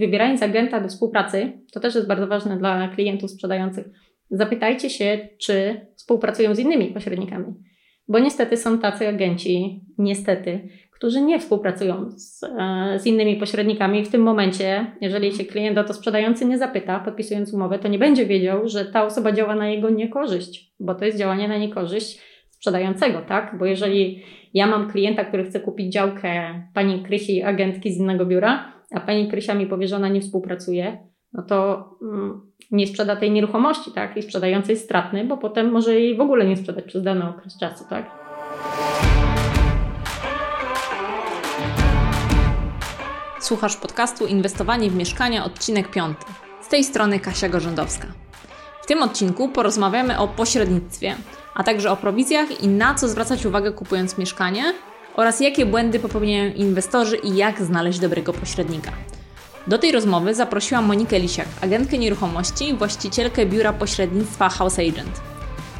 wybierając agenta do współpracy, to też jest bardzo ważne dla klientów sprzedających, zapytajcie się, czy współpracują z innymi pośrednikami. Bo niestety są tacy agenci, niestety, którzy nie współpracują z, e, z, innymi pośrednikami. W tym momencie, jeżeli się klient o to sprzedający nie zapyta, podpisując umowę, to nie będzie wiedział, że ta osoba działa na jego niekorzyść, bo to jest działanie na niekorzyść sprzedającego, tak? Bo jeżeli ja mam klienta, który chce kupić działkę pani Krysi, agentki z innego biura, a pani Krysia mi powie, że ona nie współpracuje, no to mm, nie sprzeda tej nieruchomości, tak? I sprzedający stratny, bo potem może jej w ogóle nie sprzedać przez dany okres czasu, tak? Słuchasz podcastu Inwestowanie w mieszkania, odcinek 5. Z tej strony Kasia Gorzędowska. W tym odcinku porozmawiamy o pośrednictwie, a także o prowizjach i na co zwracać uwagę kupując mieszkanie oraz jakie błędy popełniają inwestorzy i jak znaleźć dobrego pośrednika. Do tej rozmowy zaprosiłam Monikę Lisiak, agentkę nieruchomości i właścicielkę biura pośrednictwa House Agent.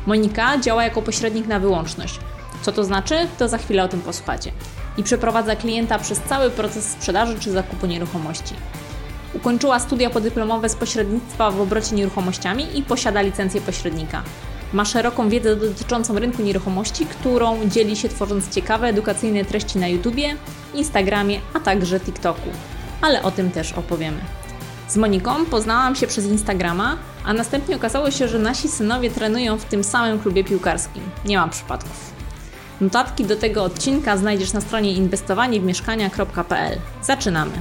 Monika działa jako pośrednik na wyłączność. Co to znaczy? To za chwilę o tym posłuchacie. I przeprowadza klienta przez cały proces sprzedaży czy zakupu nieruchomości. Ukończyła studia podyplomowe z pośrednictwa w obrocie nieruchomościami i posiada licencję pośrednika. Ma szeroką wiedzę dotyczącą rynku nieruchomości, którą dzieli się tworząc ciekawe edukacyjne treści na YouTubie, Instagramie, a także TikToku. Ale o tym też opowiemy. Z Moniką poznałam się przez Instagrama, a następnie okazało się, że nasi synowie trenują w tym samym klubie piłkarskim. Nie mam przypadków. Notatki do tego odcinka znajdziesz na stronie inwestowaniewmieszkania.pl. Zaczynamy!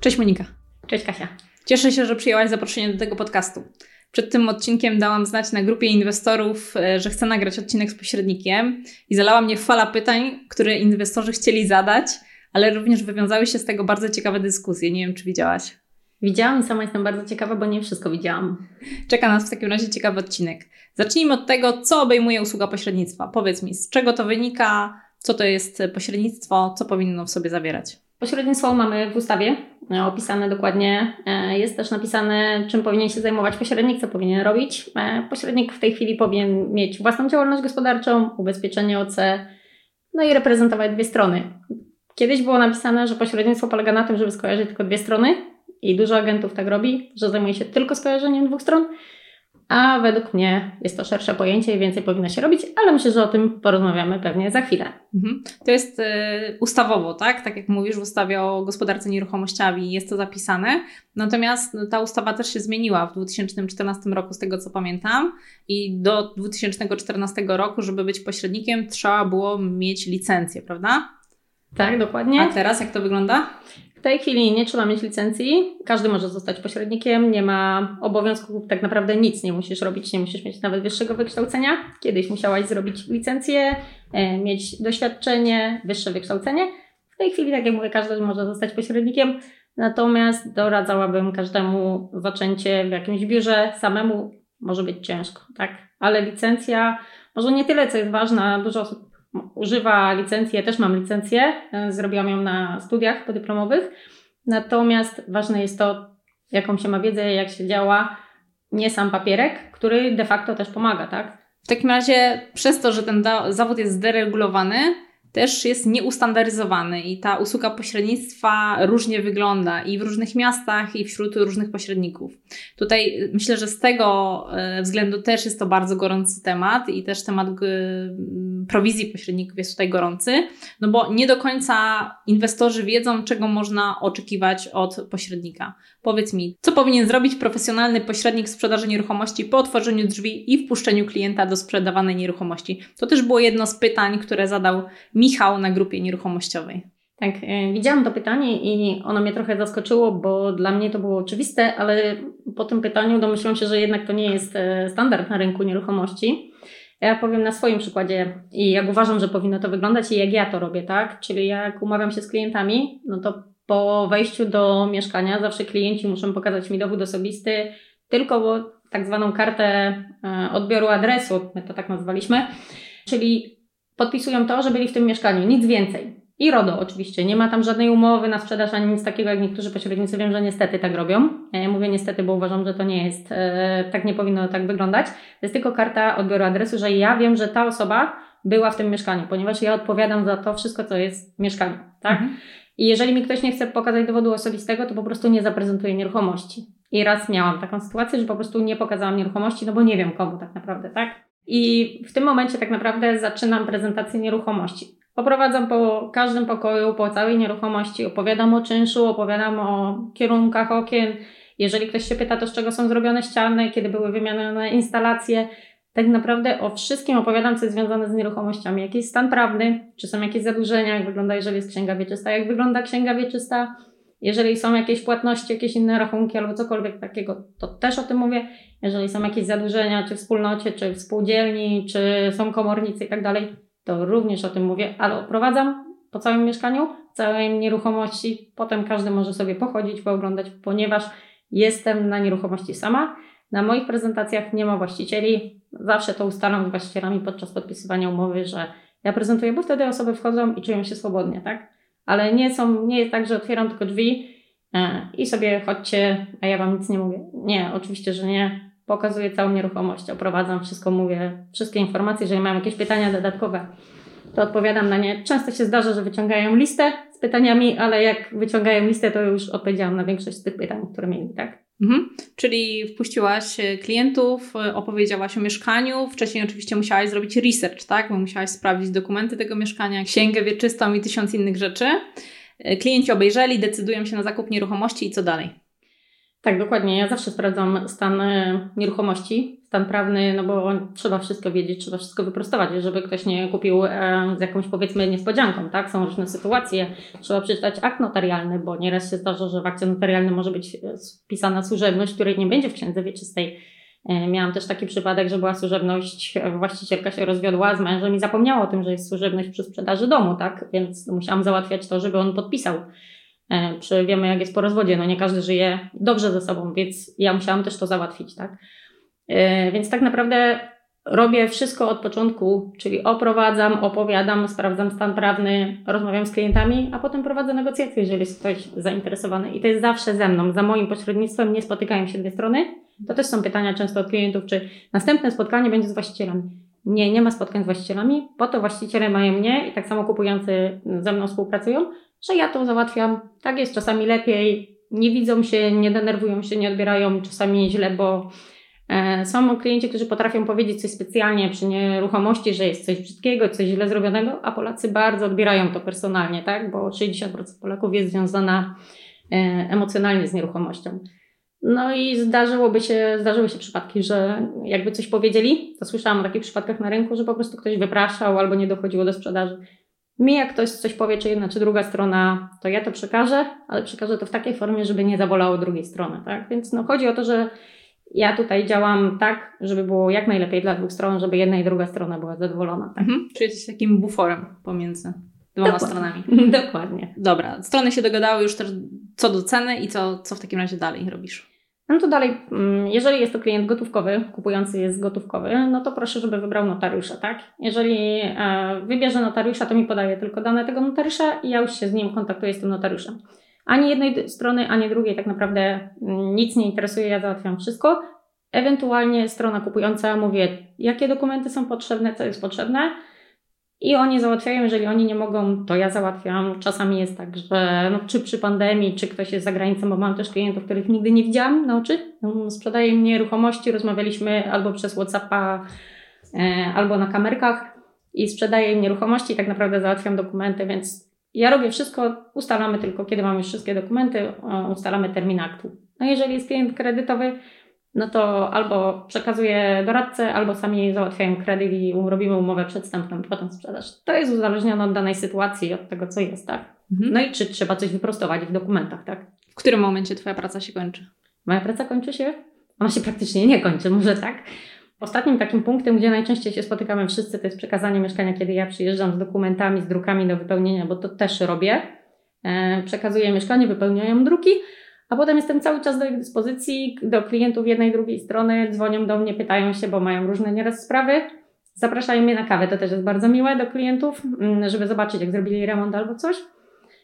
Cześć Monika. Cześć Kasia. Cieszę się, że przyjęłaś zaproszenie do tego podcastu. Przed tym odcinkiem dałam znać na grupie inwestorów, e, że chcę nagrać odcinek z pośrednikiem i zalała mnie fala pytań, które inwestorzy chcieli zadać, ale również wywiązały się z tego bardzo ciekawe dyskusje. Nie wiem, czy widziałaś. Widziałam i sama jestem bardzo ciekawa, bo nie wszystko widziałam. Czeka nas w takim razie ciekawy odcinek. Zacznijmy od tego, co obejmuje usługa pośrednictwa. Powiedz mi, z czego to wynika, co to jest pośrednictwo, co powinno w sobie zawierać? Pośrednictwo mamy w ustawie e, opisane dokładnie. E, jest też napisane, czym powinien się zajmować pośrednik, co powinien robić. E, pośrednik w tej chwili powinien mieć własną działalność gospodarczą, ubezpieczenie OC, no i reprezentować dwie strony. Kiedyś było napisane, że pośrednictwo polega na tym, żeby skojarzyć tylko dwie strony i dużo agentów tak robi, że zajmuje się tylko skojarzeniem dwóch stron a według mnie jest to szersze pojęcie i więcej powinno się robić, ale myślę, że o tym porozmawiamy pewnie za chwilę. Mhm. To jest y, ustawowo, tak? Tak jak mówisz w ustawie o gospodarce nieruchomościami jest to zapisane. Natomiast no, ta ustawa też się zmieniła w 2014 roku, z tego co pamiętam, i do 2014 roku, żeby być pośrednikiem, trzeba było mieć licencję, prawda? Tak, dokładnie. A teraz jak to wygląda? Tej chwili nie trzeba mieć licencji, każdy może zostać pośrednikiem, nie ma obowiązków, tak naprawdę nic nie musisz robić, nie musisz mieć nawet wyższego wykształcenia. Kiedyś musiałaś zrobić licencję, e, mieć doświadczenie, wyższe wykształcenie. W tej chwili, tak jak mówię, każdy może zostać pośrednikiem, natomiast doradzałabym każdemu zaczęcie w jakimś biurze samemu może być ciężko, tak? Ale licencja, może nie tyle, co jest ważne, dużo osób używa licencji, ja też mam licencję, e, zrobiłam ją na studiach podyplomowych, natomiast ważne jest to, jaką się ma wiedzę, jak się działa, nie sam papierek, który de facto też pomaga, tak? W takim razie, przez to, że ten zawód jest zderegulowany, też jest nieustandaryzowany i ta usługa pośrednictwa różnie wygląda i w różnych miastach, i wśród różnych pośredników. Tutaj myślę, że z tego e, względu też jest to bardzo gorący temat i też temat prowizji pośredników jest tutaj gorący, no bo nie do końca inwestorzy wiedzą, czego można oczekiwać od pośrednika. Powiedz mi, co powinien zrobić profesjonalny pośrednik sprzedaży nieruchomości po otworzeniu drzwi i wpuszczeniu klienta do sprzedawanej nieruchomości? To też było jedno z pytań, które zadał Michał na grupie nieruchomościowej. Tak, e, widziałam to pytanie i ono mnie trochę zaskoczyło, bo dla mnie to było oczywiste, ale po tym pytaniu domyśliłam się, że jednak to nie jest e, standard na rynku nieruchomości. Ja powiem na swoim przykładzie i jak uważam, że powinno to wyglądać i jak ja to robię, tak? Czyli jak umawiam się z klientami, no to po wejściu do mieszkania zawsze klienci muszą pokazać mi dowód osobisty, tylko tak zwaną kartę e, odbioru adresu, my to tak nazwaliśmy, czyli podpisują to, że byli w tym mieszkaniu, nic więcej. I RODO oczywiście. Nie ma tam żadnej umowy na sprzedaż ani nic takiego, jak niektórzy pośrednicy wiem, że niestety tak robią. Ja mówię niestety, bo uważam, że to nie jest, e, tak nie powinno tak wyglądać. To jest tylko karta odbioru adresu, że ja wiem, że ta osoba była w tym mieszkaniu, ponieważ ja odpowiadam za to wszystko, co jest w mieszkaniu, tak? Mhm. I jeżeli mi ktoś nie chce pokazać dowodu osobistego, to po prostu nie zaprezentuje nieruchomości. I raz miałam taką sytuację, że po prostu nie pokazałam nieruchomości, no bo nie wiem komu tak naprawdę, tak? I w tym momencie tak naprawdę zaczynam prezentację nieruchomości. Poprowadzam po każdym pokoju, po całej nieruchomości, opowiadam o czynszu, opowiadam o kierunkach okien. Jeżeli ktoś się pyta, to z czego są zrobione ściany, kiedy były wymienione instalacje, tak naprawdę o wszystkim opowiadam, co jest związane z nieruchomościami. Jaki jest stan prawny, czy są jakieś zadłużenia, jak wygląda, jeżeli jest księga wieczysta, jak wygląda księga wieczysta, jeżeli są jakieś płatności, jakieś inne rachunki albo cokolwiek takiego, to też o tym mówię. Jeżeli są jakieś zadłużenia, czy w wspólnocie, czy w spółdzielni, czy są komornicy i tak dalej, to również o tym mówię, ale oprowadzam po całym mieszkaniu, całej nieruchomości. Potem każdy może sobie pochodzić, pooglądać, ponieważ jestem na nieruchomości sama. Na moich prezentacjach nie ma właścicieli. Zawsze to ustalam z właścicielami podczas podpisywania umowy, że ja prezentuję, bo wtedy osoby wchodzą i czują się swobodnie, tak? Ale nie są, nie jest tak, że otwieram tylko drzwi e, i sobie chodźcie, a ja wam nic nie mówię. Nie, oczywiście, że nie. Pokazuję całą nieruchomość, oprowadzam wszystko, mówię wszystkie informacje. Jeżeli mam jakieś pytania dodatkowe, to odpowiadam na nie. Często się zdarza, że wyciągają listę z pytaniami, ale jak wyciągają listę, to już odpowiedziałam na większość z tych pytań, które mieli, tak? Mhm. Czyli wpuściłaś e, klientów, e, opowiedziałaś o mieszkaniu. Wcześniej oczywiście musiałaś zrobić research, tak? Bo musiałaś sprawdzić dokumenty tego mieszkania, księgę wieczystą i tysiąc innych rzeczy. E, klienci obejrzeli, decydują się na zakup nieruchomości i co dalej? Tak, dokładnie. Ja zawsze sprawdzam stan e, nieruchomości, stan prawny, no bo trzeba wszystko wiedzieć, trzeba wszystko wyprostować, żeby ktoś nie kupił e, z jakąś powiedzmy niespodzianką, tak? Są różne sytuacje. Trzeba przeczytać akt notarialny, bo nieraz się zdarza, że w akcie notarialnym może być wpisana służebność, której nie będzie w księdze wieczystej. E, miałam też taki przypadek, że była służebność, właścicielka się rozwiodła z mężem i zapomniała o tym, że jest służebność przy sprzedaży domu, tak? Więc musiałam załatwiać to, żeby on podpisał E, przy, wiemy, jak jest po rozwodzie, no nie każdy żyje dobrze ze sobą, więc ja musiałam też to załatwić, tak? E, więc tak naprawdę robię wszystko od początku, czyli oprowadzam, opowiadam, sprawdzam stan prawny, rozmawiam z klientami, a potem prowadzę negocjacje, jeżeli jest ktoś zainteresowany. I to jest zawsze ze mną, za moim pośrednictwem nie spotykają się dwie strony. To też są pytania często od klientów, czy następne spotkanie będzie z właścicielami. Nie, nie ma spotkań z właścicielami, po to właściciele mają mnie i tak samo kupujący ze mną współpracują, że ja to załatwiam. Tak jest czasami lepiej, nie widzą się, nie denerwują się, nie odbierają czasami źle, bo e, są klienci, którzy potrafią powiedzieć coś specjalnie przy nieruchomości, że jest coś brzydkiego, coś źle zrobionego, a Polacy bardzo odbierają to personalnie, tak? Bo 60% Polaków jest związana e, emocjonalnie z nieruchomością. No i zdarzyłoby się, zdarzyły się przypadki, że jakby coś powiedzieli, to słyszałam o takich przypadkach na rynku, że po prostu ktoś wypraszał albo nie dochodziło do sprzedaży. Mi jak ktoś coś powie, czy jedna, czy druga strona, to ja to przekażę, ale przekażę to w takiej formie, żeby nie zabolało drugiej strony, tak? Więc no, chodzi o to, że ja tutaj działam tak, żeby było jak najlepiej dla dwóch stron, żeby jedna i druga strona była zadowolona. Tak? Mhm. Czyli jesteś takim buforem pomiędzy dwoma Dokładnie. stronami. Dokładnie. Dobra, strony się dogadały już też co do ceny i co, co w takim razie dalej robisz? No to dalej, mm, jeżeli jest to klient gotówkowy, kupujący jest gotówkowy, no to proszę, żeby wybrał notariusza, tak? Jeżeli e, wybierze notariusza, to mi podaje tylko dane tego notariusza i ja już się z nim kontaktuję z tym notariuszem. Ani jednej strony, ani drugiej tak naprawdę mm, nic nie interesuje, ja załatwiam wszystko. Ewentualnie strona kupująca mówię, jakie dokumenty są potrzebne, co jest potrzebne, i oni załatwiają, jeżeli oni nie mogą, to ja załatwiam. Czasami jest tak, że no, czy przy pandemii, czy ktoś jest za granicą, bo mam też klientów, których nigdy nie widziałam na oczy. No, sprzedaje mi nieruchomości, rozmawialiśmy albo przez Whatsappa, e, albo na kamerkach i sprzedaje im nieruchomości tak naprawdę załatwiam dokumenty, więc ja robię wszystko, ustalamy tylko, kiedy mamy wszystkie dokumenty, ustalamy termin aktu. No jeżeli jest klient kredytowy, no to albo przekazuję doradcę, albo sami załatwiają kredyt i robimy umowę przedstępną, potem sprzedaż. To jest uzależnione od danej sytuacji, od tego, co jest, tak? Mhm. No i czy trzeba coś wyprostować w dokumentach, tak? W którym momencie Twoja praca się kończy? Moja praca kończy się? Ona się praktycznie nie kończy, może tak? Ostatnim takim punktem, gdzie najczęściej się spotykamy wszyscy, to jest przekazanie mieszkania, kiedy ja przyjeżdżam z dokumentami, z drukami do wypełnienia, bo to też robię. E, przekazuję mieszkanie, wypełniają druki, a potem jestem cały czas do ich dyspozycji, do klientów jednej, drugiej strony, dzwonią do mnie, pytają się, bo mają różne nieraz sprawy. Zapraszają mnie na kawę, to też jest bardzo miłe do klientów, mm, żeby zobaczyć, jak zrobili remont albo coś.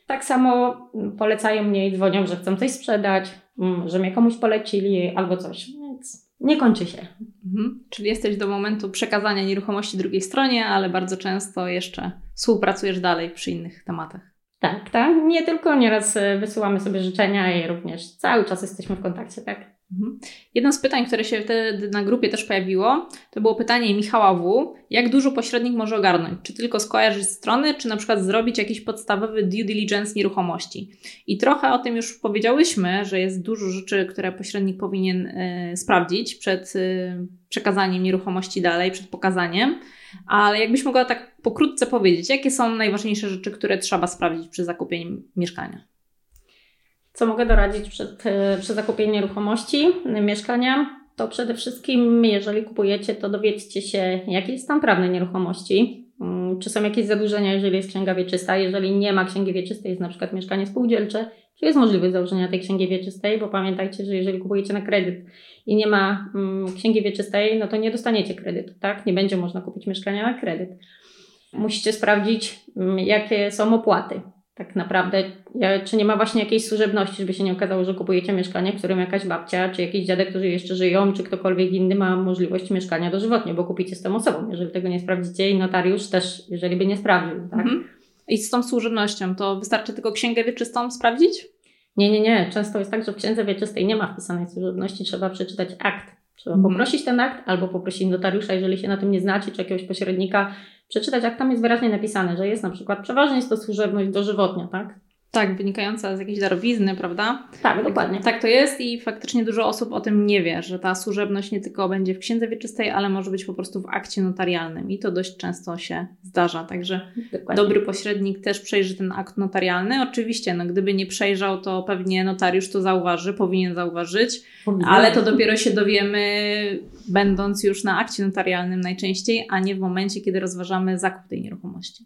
Tak samo polecają mnie i dzwonią, że chcą coś sprzedać, mm, że mnie komuś polecili albo coś. Więc nie kończy się. Mhm. Czyli jesteś do momentu przekazania nieruchomości drugiej stronie, ale bardzo często jeszcze współpracujesz dalej przy innych tematach. Tak, tak. Nie tylko nieraz e, wysyłamy sobie życzenia i również cały czas jesteśmy w kontakcie, tak. Mhm. Jedno z pytań, które się wtedy na grupie też pojawiło, to było pytanie Michała W. Jak dużo pośrednik może ogarnąć? Czy tylko skojarzyć strony, czy na przykład zrobić jakiś podstawowy due diligence nieruchomości? I trochę o tym już powiedziałyśmy, że jest dużo rzeczy, które pośrednik powinien y, sprawdzić przed y, przekazaniem nieruchomości dalej, przed pokazaniem. Ale jakbyś mogła tak pokrótce powiedzieć, jakie są najważniejsze rzeczy, które trzeba sprawdzić przy zakupieniu mieszkania? Co mogę doradzić przed, e, przy zakupieniu nieruchomości, mieszkania? To przede wszystkim, jeżeli kupujecie, to dowiedzcie się, jaki jest stan prawny nieruchomości. Mm, czy są jakieś zadłużenia, jeżeli jest księga wieczysta? Jeżeli nie ma księgi wieczystej, jest na przykład mieszkanie spółdzielcze, czy jest możliwość założenia tej księgi wieczystej? Bo pamiętajcie, że jeżeli kupujecie na kredyt i nie ma mm, księgi wieczystej, no to nie dostaniecie kredytu, tak? Nie będzie można kupić mieszkania na kredyt. Musicie sprawdzić, mm, jakie są opłaty tak naprawdę, czy nie ma właśnie jakiejś służebności, żeby się nie okazało, że kupujecie mieszkanie, w którym jakaś babcia, czy jakiś dziadek, którzy jeszcze żyją, czy ktokolwiek inny ma możliwość mieszkania dożywotnie, bo kupicie z tą osobą, jeżeli tego nie sprawdzicie i notariusz też, jeżeli by nie sprawdził, tak? Mhm. I z tą służebnością, to wystarczy tylko księgę wieczystą sprawdzić? Nie, nie, nie. Często jest tak, że w księdze wieczystej nie ma wpisanej służebności, trzeba przeczytać akt. Trzeba mhm. poprosić ten akt albo poprosić notariusza, jeżeli się na tym nie znacie, czy jakiegoś pośrednika, przeczytać, jak tam jest wyraźnie napisane, że jest na przykład przeważnie jest to służebność dożywotnia, tak? Tak, wynikająca z jakiejś darowizny, prawda? Tak, dokładnie. Tak to jest i faktycznie dużo osób o tym nie wie, że ta służebność nie tylko będzie w księdze wieczystej, ale może być po prostu w akcie notarialnym i to dość często się zdarza. Także dokładnie. dobry pośrednik też przejrzy ten akt notarialny. Oczywiście, no, gdyby nie przejrzał, to pewnie notariusz to zauważy, powinien zauważyć, powinien. ale to dopiero się dowiemy, będąc już na akcie notarialnym najczęściej, a nie w momencie, kiedy rozważamy zakup tej nieruchomości.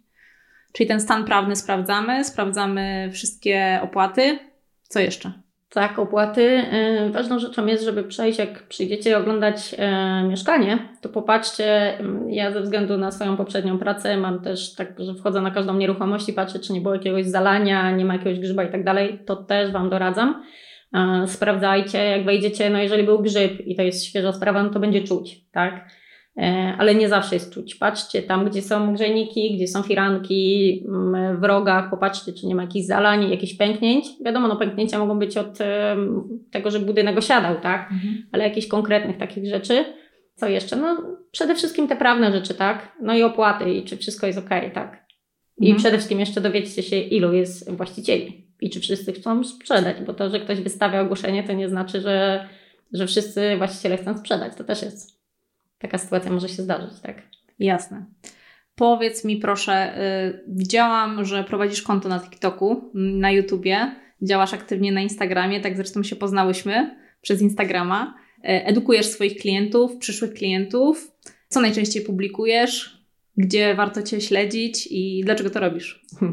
Czyli ten stan prawny sprawdzamy, sprawdzamy wszystkie opłaty. Co jeszcze? Tak, opłaty. Y, ważną rzeczą jest, żeby przejść, jak przyjdziecie oglądać e, mieszkanie, to popatrzcie, mm, ja ze względu na swoją poprzednią pracę mam też tak, że wchodzę na każdą nieruchomość i patrzę, czy nie było jakiegoś zalania, nie ma jakiegoś grzyba i tak dalej, to też Wam doradzam. Sprawdzajcie, jak wejdziecie, no jeżeli był grzyb i to jest świeża sprawa, no to będzie czuć, tak? E, ale nie zawsze jest czuć. Patrzcie tam, gdzie są grzejniki, gdzie są firanki mm, w rogach, popatrzcie, czy nie ma jakichś zalań, jakichś pęknięć. Wiadomo, no pęknięcia mogą być od tego, że budynek osiadał, tak? Mhm. Ale jakichś konkretnych takich rzeczy. Co jeszcze? No przede wszystkim te prawne rzeczy, tak? No i opłaty i czy wszystko jest ok, tak? I mhm. przede wszystkim jeszcze dowiedzcie się, ilu jest właścicieli i czy wszyscy chcą sprzedać, bo to, że ktoś wystawia ogłoszenie, to nie znaczy, że, że wszyscy właściciele chcą sprzedać. To też jest taka sytuacja może się zdarzyć, tak? Jasne. Powiedz mi proszę, yy, widziałam, że prowadzisz konto na TikToku, na YouTubie, działasz aktywnie na Instagramie, tak zresztą się poznałyśmy przez Instagrama. Yy, edukujesz swoich klientów, przyszłych klientów. Co najczęściej publikujesz? Gdzie warto Cię śledzić i dlaczego to robisz?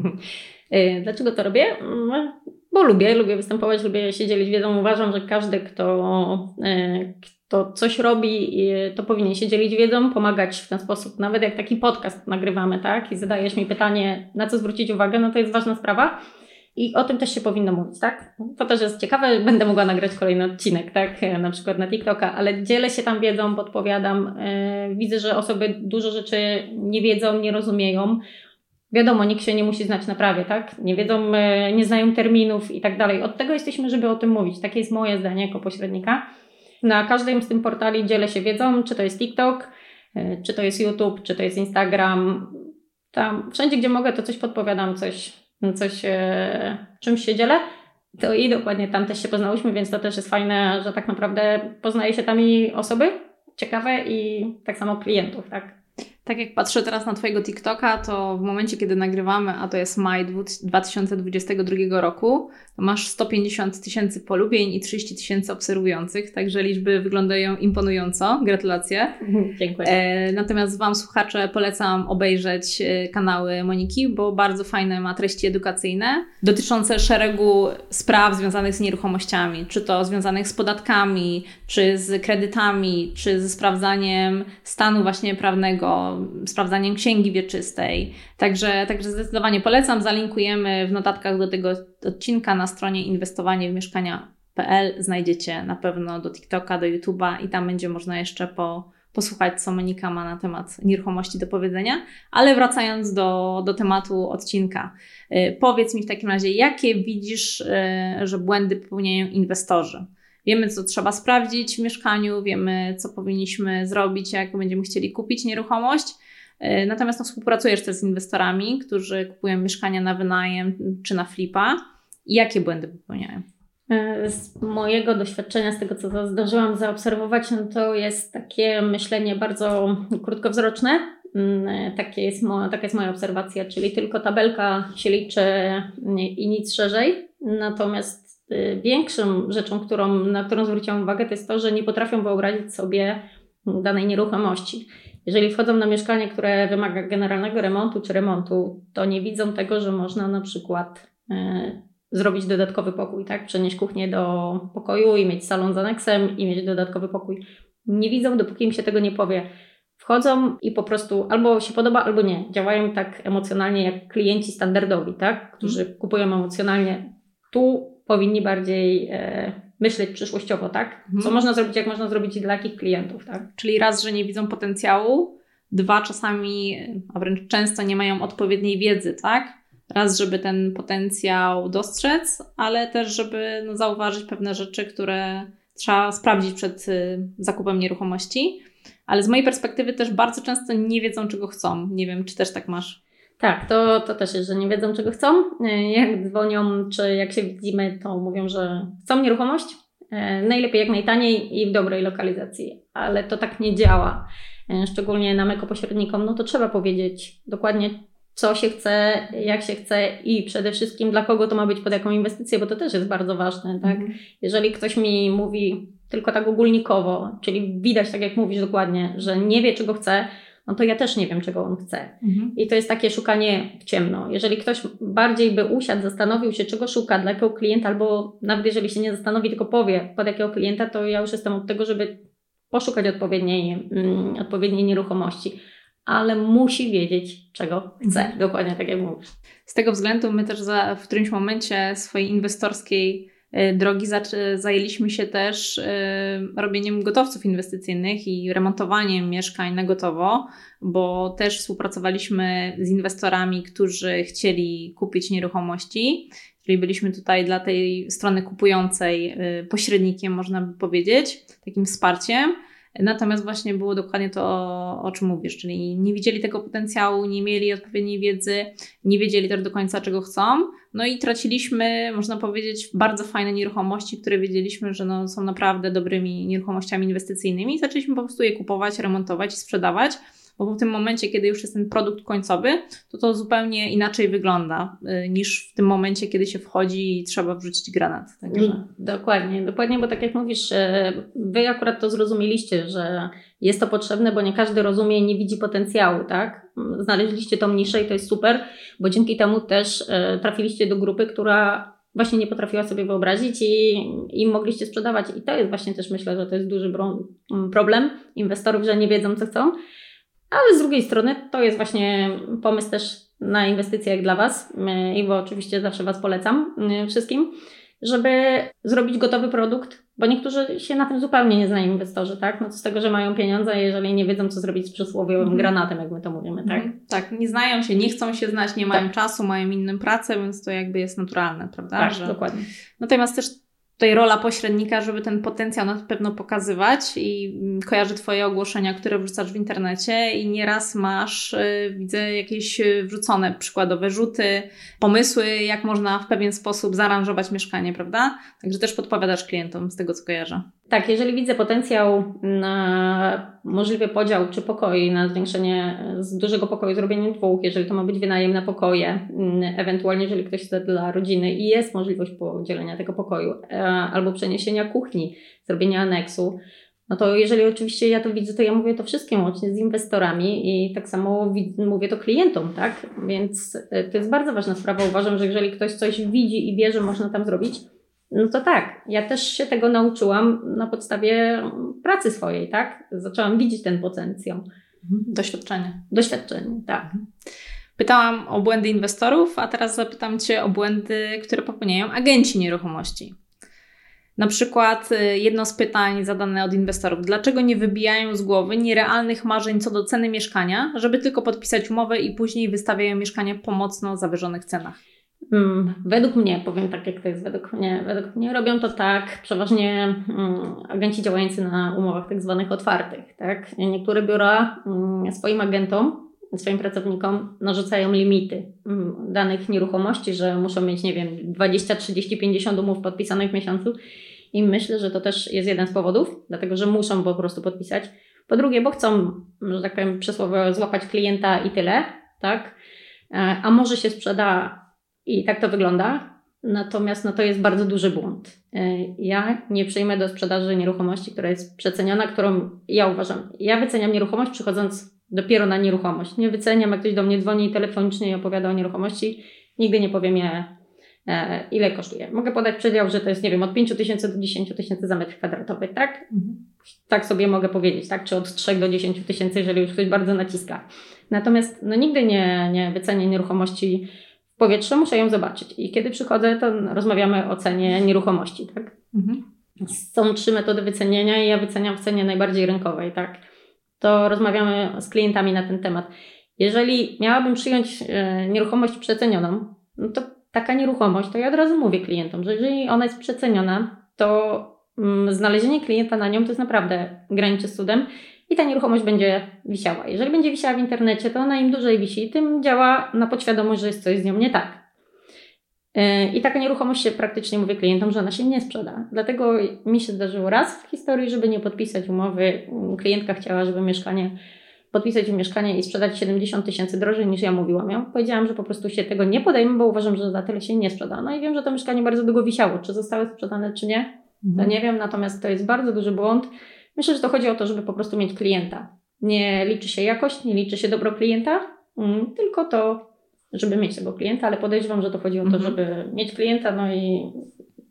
Y, dlaczego to robię? Mm, bo lubię, lubię występować, lubię się dzielić wiedzą. Uważam, że każdy, kto, y, to coś robi, to powinien się dzielić wiedzą, pomagać w ten sposób. Nawet jak taki podcast nagrywamy, tak? I zadajesz mi pytanie, na co zwrócić uwagę, no to jest ważna sprawa. I o tym też się powinno mówić, tak? To też jest ciekawe, będę mogła nagrać kolejny odcinek, tak? Na przykład na TikToka, ale dzielę się tam wiedzą, podpowiadam. Yy, widzę, że osoby dużo rzeczy nie wiedzą, nie rozumieją. Wiadomo, nikt się nie musi znać na prawie, tak? Nie wiedzą, yy, nie znają terminów i tak dalej. Od tego jesteśmy, żeby o tym mówić. Takie jest moje zdanie jako pośrednika. Na każdym z tym portali dzielę się wiedzą, czy to jest TikTok, e, czy to jest YouTube, czy to jest Instagram. Tam wszędzie, gdzie mogę, to coś podpowiadam, coś, coś e, czymś się dzielę. To i dokładnie tam też się poznałyśmy, więc to też jest fajne, że tak naprawdę poznaje się tam i osoby ciekawe i tak samo klientów, tak? Tak jak patrzę teraz na Twojego TikToka, to w momencie, kiedy nagrywamy, a to jest maj 2022 roku, masz 150 tysięcy polubień i 30 tysięcy obserwujących, także liczby wyglądają imponująco. Gratulacje. Dziękuję. E, natomiast Wam, słuchacze, polecam obejrzeć e, kanały Moniki, bo bardzo fajne ma treści edukacyjne dotyczące szeregu spraw związanych z nieruchomościami, czy to związanych z podatkami, czy z kredytami, czy ze sprawdzaniem stanu właśnie prawnego sprawdzaniem księgi wieczystej. Także, także zdecydowanie polecam. Zalinkujemy w notatkach do tego odcinka na stronie inwestowanie w mieszkania PL znajdziecie na pewno do TikToka, do YouTube'a i tam będzie można jeszcze po, posłuchać, co Monika ma na temat nieruchomości do powiedzenia. Ale wracając do, do tematu odcinka, yy, powiedz mi w takim razie, jakie widzisz, yy, że błędy popełniają inwestorzy? Wiemy, co trzeba sprawdzić w mieszkaniu, wiemy, co powinniśmy zrobić, jak będziemy chcieli kupić nieruchomość. Yy, natomiast no, współpracujesz też z inwestorami, którzy kupują mieszkania na wynajem czy na flipa. Jakie błędy popełniają? E, z mojego doświadczenia, z tego co zdążyłam zaobserwować, no to jest takie myślenie bardzo krótkowzroczne. Mm, e, takie jest moja, taka jest moja obserwacja, czyli tylko tabelka się liczy i nic szerzej. Natomiast e, większą rzeczą, którą, na którą zwróciłam uwagę, to jest to, że nie potrafią wyobrazić sobie danej nieruchomości. Jeżeli wchodzą na mieszkanie, które wymaga generalnego remontu czy remontu, to nie widzą tego, że można na przykład zrobić dodatkowy pokój, tak? Przenieść kuchnię do pokoju i mieć salon z aneksem i mieć dodatkowy pokój. Nie widzą, dopóki im się tego nie powie. Wchodzą i po prostu albo się podoba, albo nie. Działają tak emocjonalnie jak klienci standardowi, tak? Którzy hmm. kupują emocjonalnie. Tu powinni bardziej e, myśleć przyszłościowo, tak? Co hmm. można zrobić, jak można zrobić dla jakich klientów, tak? Czyli raz, że nie widzą potencjału, dwa, czasami, a wręcz często nie mają odpowiedniej wiedzy, tak? Raz, żeby ten potencjał dostrzec, ale też, żeby no, zauważyć pewne rzeczy, które trzeba sprawdzić przed y, zakupem nieruchomości. Ale z mojej perspektywy też bardzo często nie wiedzą, czego chcą. Nie wiem, czy też tak masz. Tak, to, to też jest, że nie wiedzą, czego chcą. Y, jak dzwonią, czy jak się widzimy, to mówią, że chcą nieruchomość. Y, najlepiej jak najtaniej i w dobrej lokalizacji, ale to tak nie działa. Szczególnie nam jako pośrednikom, no to trzeba powiedzieć dokładnie, co się chce, jak się chce i przede wszystkim dla kogo to ma być pod jaką inwestycję, bo to też jest bardzo ważne, tak? Mhm. Jeżeli ktoś mi mówi tylko tak ogólnikowo, czyli widać, tak jak mówisz dokładnie, że nie wie, czego chce, no to ja też nie wiem, czego on chce. Mhm. I to jest takie szukanie w ciemno. Jeżeli ktoś bardziej by usiadł, zastanowił się, czego szuka, dla jakiego klienta, albo nawet jeżeli się nie zastanowi, tylko powie, pod jakiego klienta, to ja już jestem od tego, żeby poszukać odpowiedniej, mm, odpowiedniej nieruchomości ale musi wiedzieć, czego chce. Mhm. Dokładnie tak jak mówisz. Z tego względu my też za, w którymś momencie swojej inwestorskiej y, drogi zajęliśmy się też y, robieniem gotowców inwestycyjnych i remontowaniem mieszkań na gotowo, bo też współpracowaliśmy z inwestorami, którzy chcieli kupić nieruchomości. Czyli byliśmy tutaj dla tej strony kupującej y, pośrednikiem, można by powiedzieć, takim wsparciem. Natomiast właśnie było dokładnie to, o, czym mówisz, czyli nie widzieli tego potencjału, nie mieli odpowiedniej wiedzy, nie wiedzieli też do końca, czego chcą. No i traciliśmy, można powiedzieć, bardzo fajne nieruchomości, które wiedzieliśmy, że no, są naprawdę dobrymi nieruchomościami inwestycyjnymi. Zaczęliśmy po prostu je kupować, remontować i sprzedawać bo w tym momencie, kiedy już jest ten produkt końcowy, to to zupełnie inaczej wygląda y, niż w tym momencie, kiedy się wchodzi i trzeba wrzucić granat. Także... Mm, dokładnie, dokładnie, bo tak jak mówisz, wy akurat to zrozumieliście, że jest to potrzebne, bo nie każdy rozumie i nie widzi potencjału, tak? Znaleźliście tą niszę i to jest super, bo dzięki temu też e, trafiliście do grupy, która właśnie nie potrafiła sobie wyobrazić i, i mogliście sprzedawać. I to jest właśnie też myślę, że to jest duży problem inwestorów, że nie wiedzą co chcą ale z drugiej strony to jest właśnie pomysł też na inwestycje jak dla Was i bo oczywiście zawsze Was polecam y, wszystkim, żeby zrobić gotowy produkt, bo niektórzy się na tym zupełnie nie znają inwestorzy, tak? No to z tego, że mają pieniądze, jeżeli nie wiedzą, co zrobić z przysłowiowym mm. granatem, jak my to mówimy, tak? Mm. Tak, nie znają się, nie chcą się znać, nie mają tak. czasu, mają inną pracę, więc to jakby jest naturalne, prawda? Tak, że... dokładnie. Natomiast też tutaj rola pośrednika, żeby ten potencjał na pewno pokazywać i mm, kojarzy Twoje ogłoszenia, które wrzucasz w internecie i nieraz masz, y, widzę, jakieś y, wrzucone przykładowe rzuty, pomysły, jak można w pewien sposób zaaranżować mieszkanie, prawda? Także też podpowiadasz klientom z tego, co kojarzę. Tak, jeżeli widzę potencjał na możliwy podział czy pokoi, na zwiększenie z dużego pokoju zrobienie dwóch, jeżeli to ma być wynajem na pokoje, mm, ewentualnie jeżeli ktoś chce dla rodziny i jest możliwość podzielenia tego pokoju, e, albo przeniesienia kuchni, zrobienia aneksu, no to jeżeli oczywiście ja to widzę, to ja mówię to wszystkim łącznie z inwestorami i tak samo mówię to klientom, tak? Więc e, to jest bardzo ważna sprawa. Uważam, że jeżeli ktoś coś widzi i wie, że można tam zrobić, no to tak, ja też się tego nauczyłam na podstawie pracy swojej, tak? Zaczęłam widzieć ten potencjał. Mhm. Doświadczenie. Doświadczenie, tak. Mhm. Pytałam o błędy inwestorów, a teraz zapytam Cię o błędy, które popełniają agenci nieruchomości. Na przykład y, jedno z pytań zadane od inwestorów: dlaczego nie wybijają z głowy nierealnych marzeń co do ceny mieszkania, żeby tylko podpisać umowę i później wystawiają mieszkania po mocno zawyżonych cenach? Mm, według mnie, powiem tak jak to jest według mnie, według mnie robią to tak przeważnie um, agenci działający na umowach tak zwanych otwartych. Tak? Niektóre biura um, swoim agentom, swoim pracownikom narzucają limity danych nieruchomości, że muszą mieć, nie wiem, 20, 30, 50 umów podpisanych w miesiącu i myślę, że to też jest jeden z powodów, dlatego że muszą po prostu podpisać. Po drugie, bo chcą, że tak powiem, przysłowo złapać klienta i tyle, tak? E, a może się sprzeda i tak to wygląda. Natomiast no, to jest bardzo duży błąd. E, ja nie przyjmę do sprzedaży nieruchomości, która jest przeceniona, którą ja uważam. Ja wyceniam nieruchomość przychodząc dopiero na nieruchomość. Nie wyceniam, jak ktoś do mnie dzwoni telefonicznie i opowiada o nieruchomości. Nigdy nie powiem je, ile kosztuje. Mogę podać przedział, że to jest, nie wiem, od 5 tysięcy do 10 tysięcy za metr kwadratowy, tak? Mhm. Tak sobie mogę powiedzieć, tak? Czy od 3 do 10 tysięcy, jeżeli już ktoś bardzo naciska. Natomiast no, nigdy nie, nie wycenię nieruchomości w powietrze, muszę ją zobaczyć. I kiedy przychodzę, to rozmawiamy o cenie nieruchomości, tak? Mhm. Są trzy metody wycenienia i ja wyceniam w cenie najbardziej rynkowej, tak? To rozmawiamy z klientami na ten temat. Jeżeli miałabym przyjąć e, nieruchomość przecenioną, no to taka nieruchomość, to ja od razu mówię klientom, że jeżeli ona jest przeceniona, to mm, znalezienie klienta na nią to jest naprawdę graniczy z cudem i ta nieruchomość będzie wisiała. Jeżeli będzie wisiała w internecie, to ona im dłużej wisi, tym działa na podświadomość, że jest coś z nią nie tak. E, I taka nieruchomość się praktycznie mówię klientom, że ona się nie sprzeda. Dlatego mi się zdarzyło raz w historii, żeby nie podpisać umowy. Klientka chciała, żeby mieszkanie, podpisać mieszkanie i sprzedać 70 tysięcy drożej niż ja mówiłam. Ja powiedziałam, że po prostu się tego nie podejmę, bo uważam, że za tyle się nie sprzeda. No i wiem, że to mieszkanie bardzo długo wisiało. Czy zostały sprzedane, czy nie, to mhm. nie wiem. Natomiast to jest bardzo duży błąd Myślę, że to chodzi o to, żeby po prostu mieć klienta. Nie liczy się jakość, nie liczy się dobro klienta, mm, tylko to, żeby mieć tego klienta, ale podejrzewam, że to chodzi o to, mhm. żeby mieć klienta, no i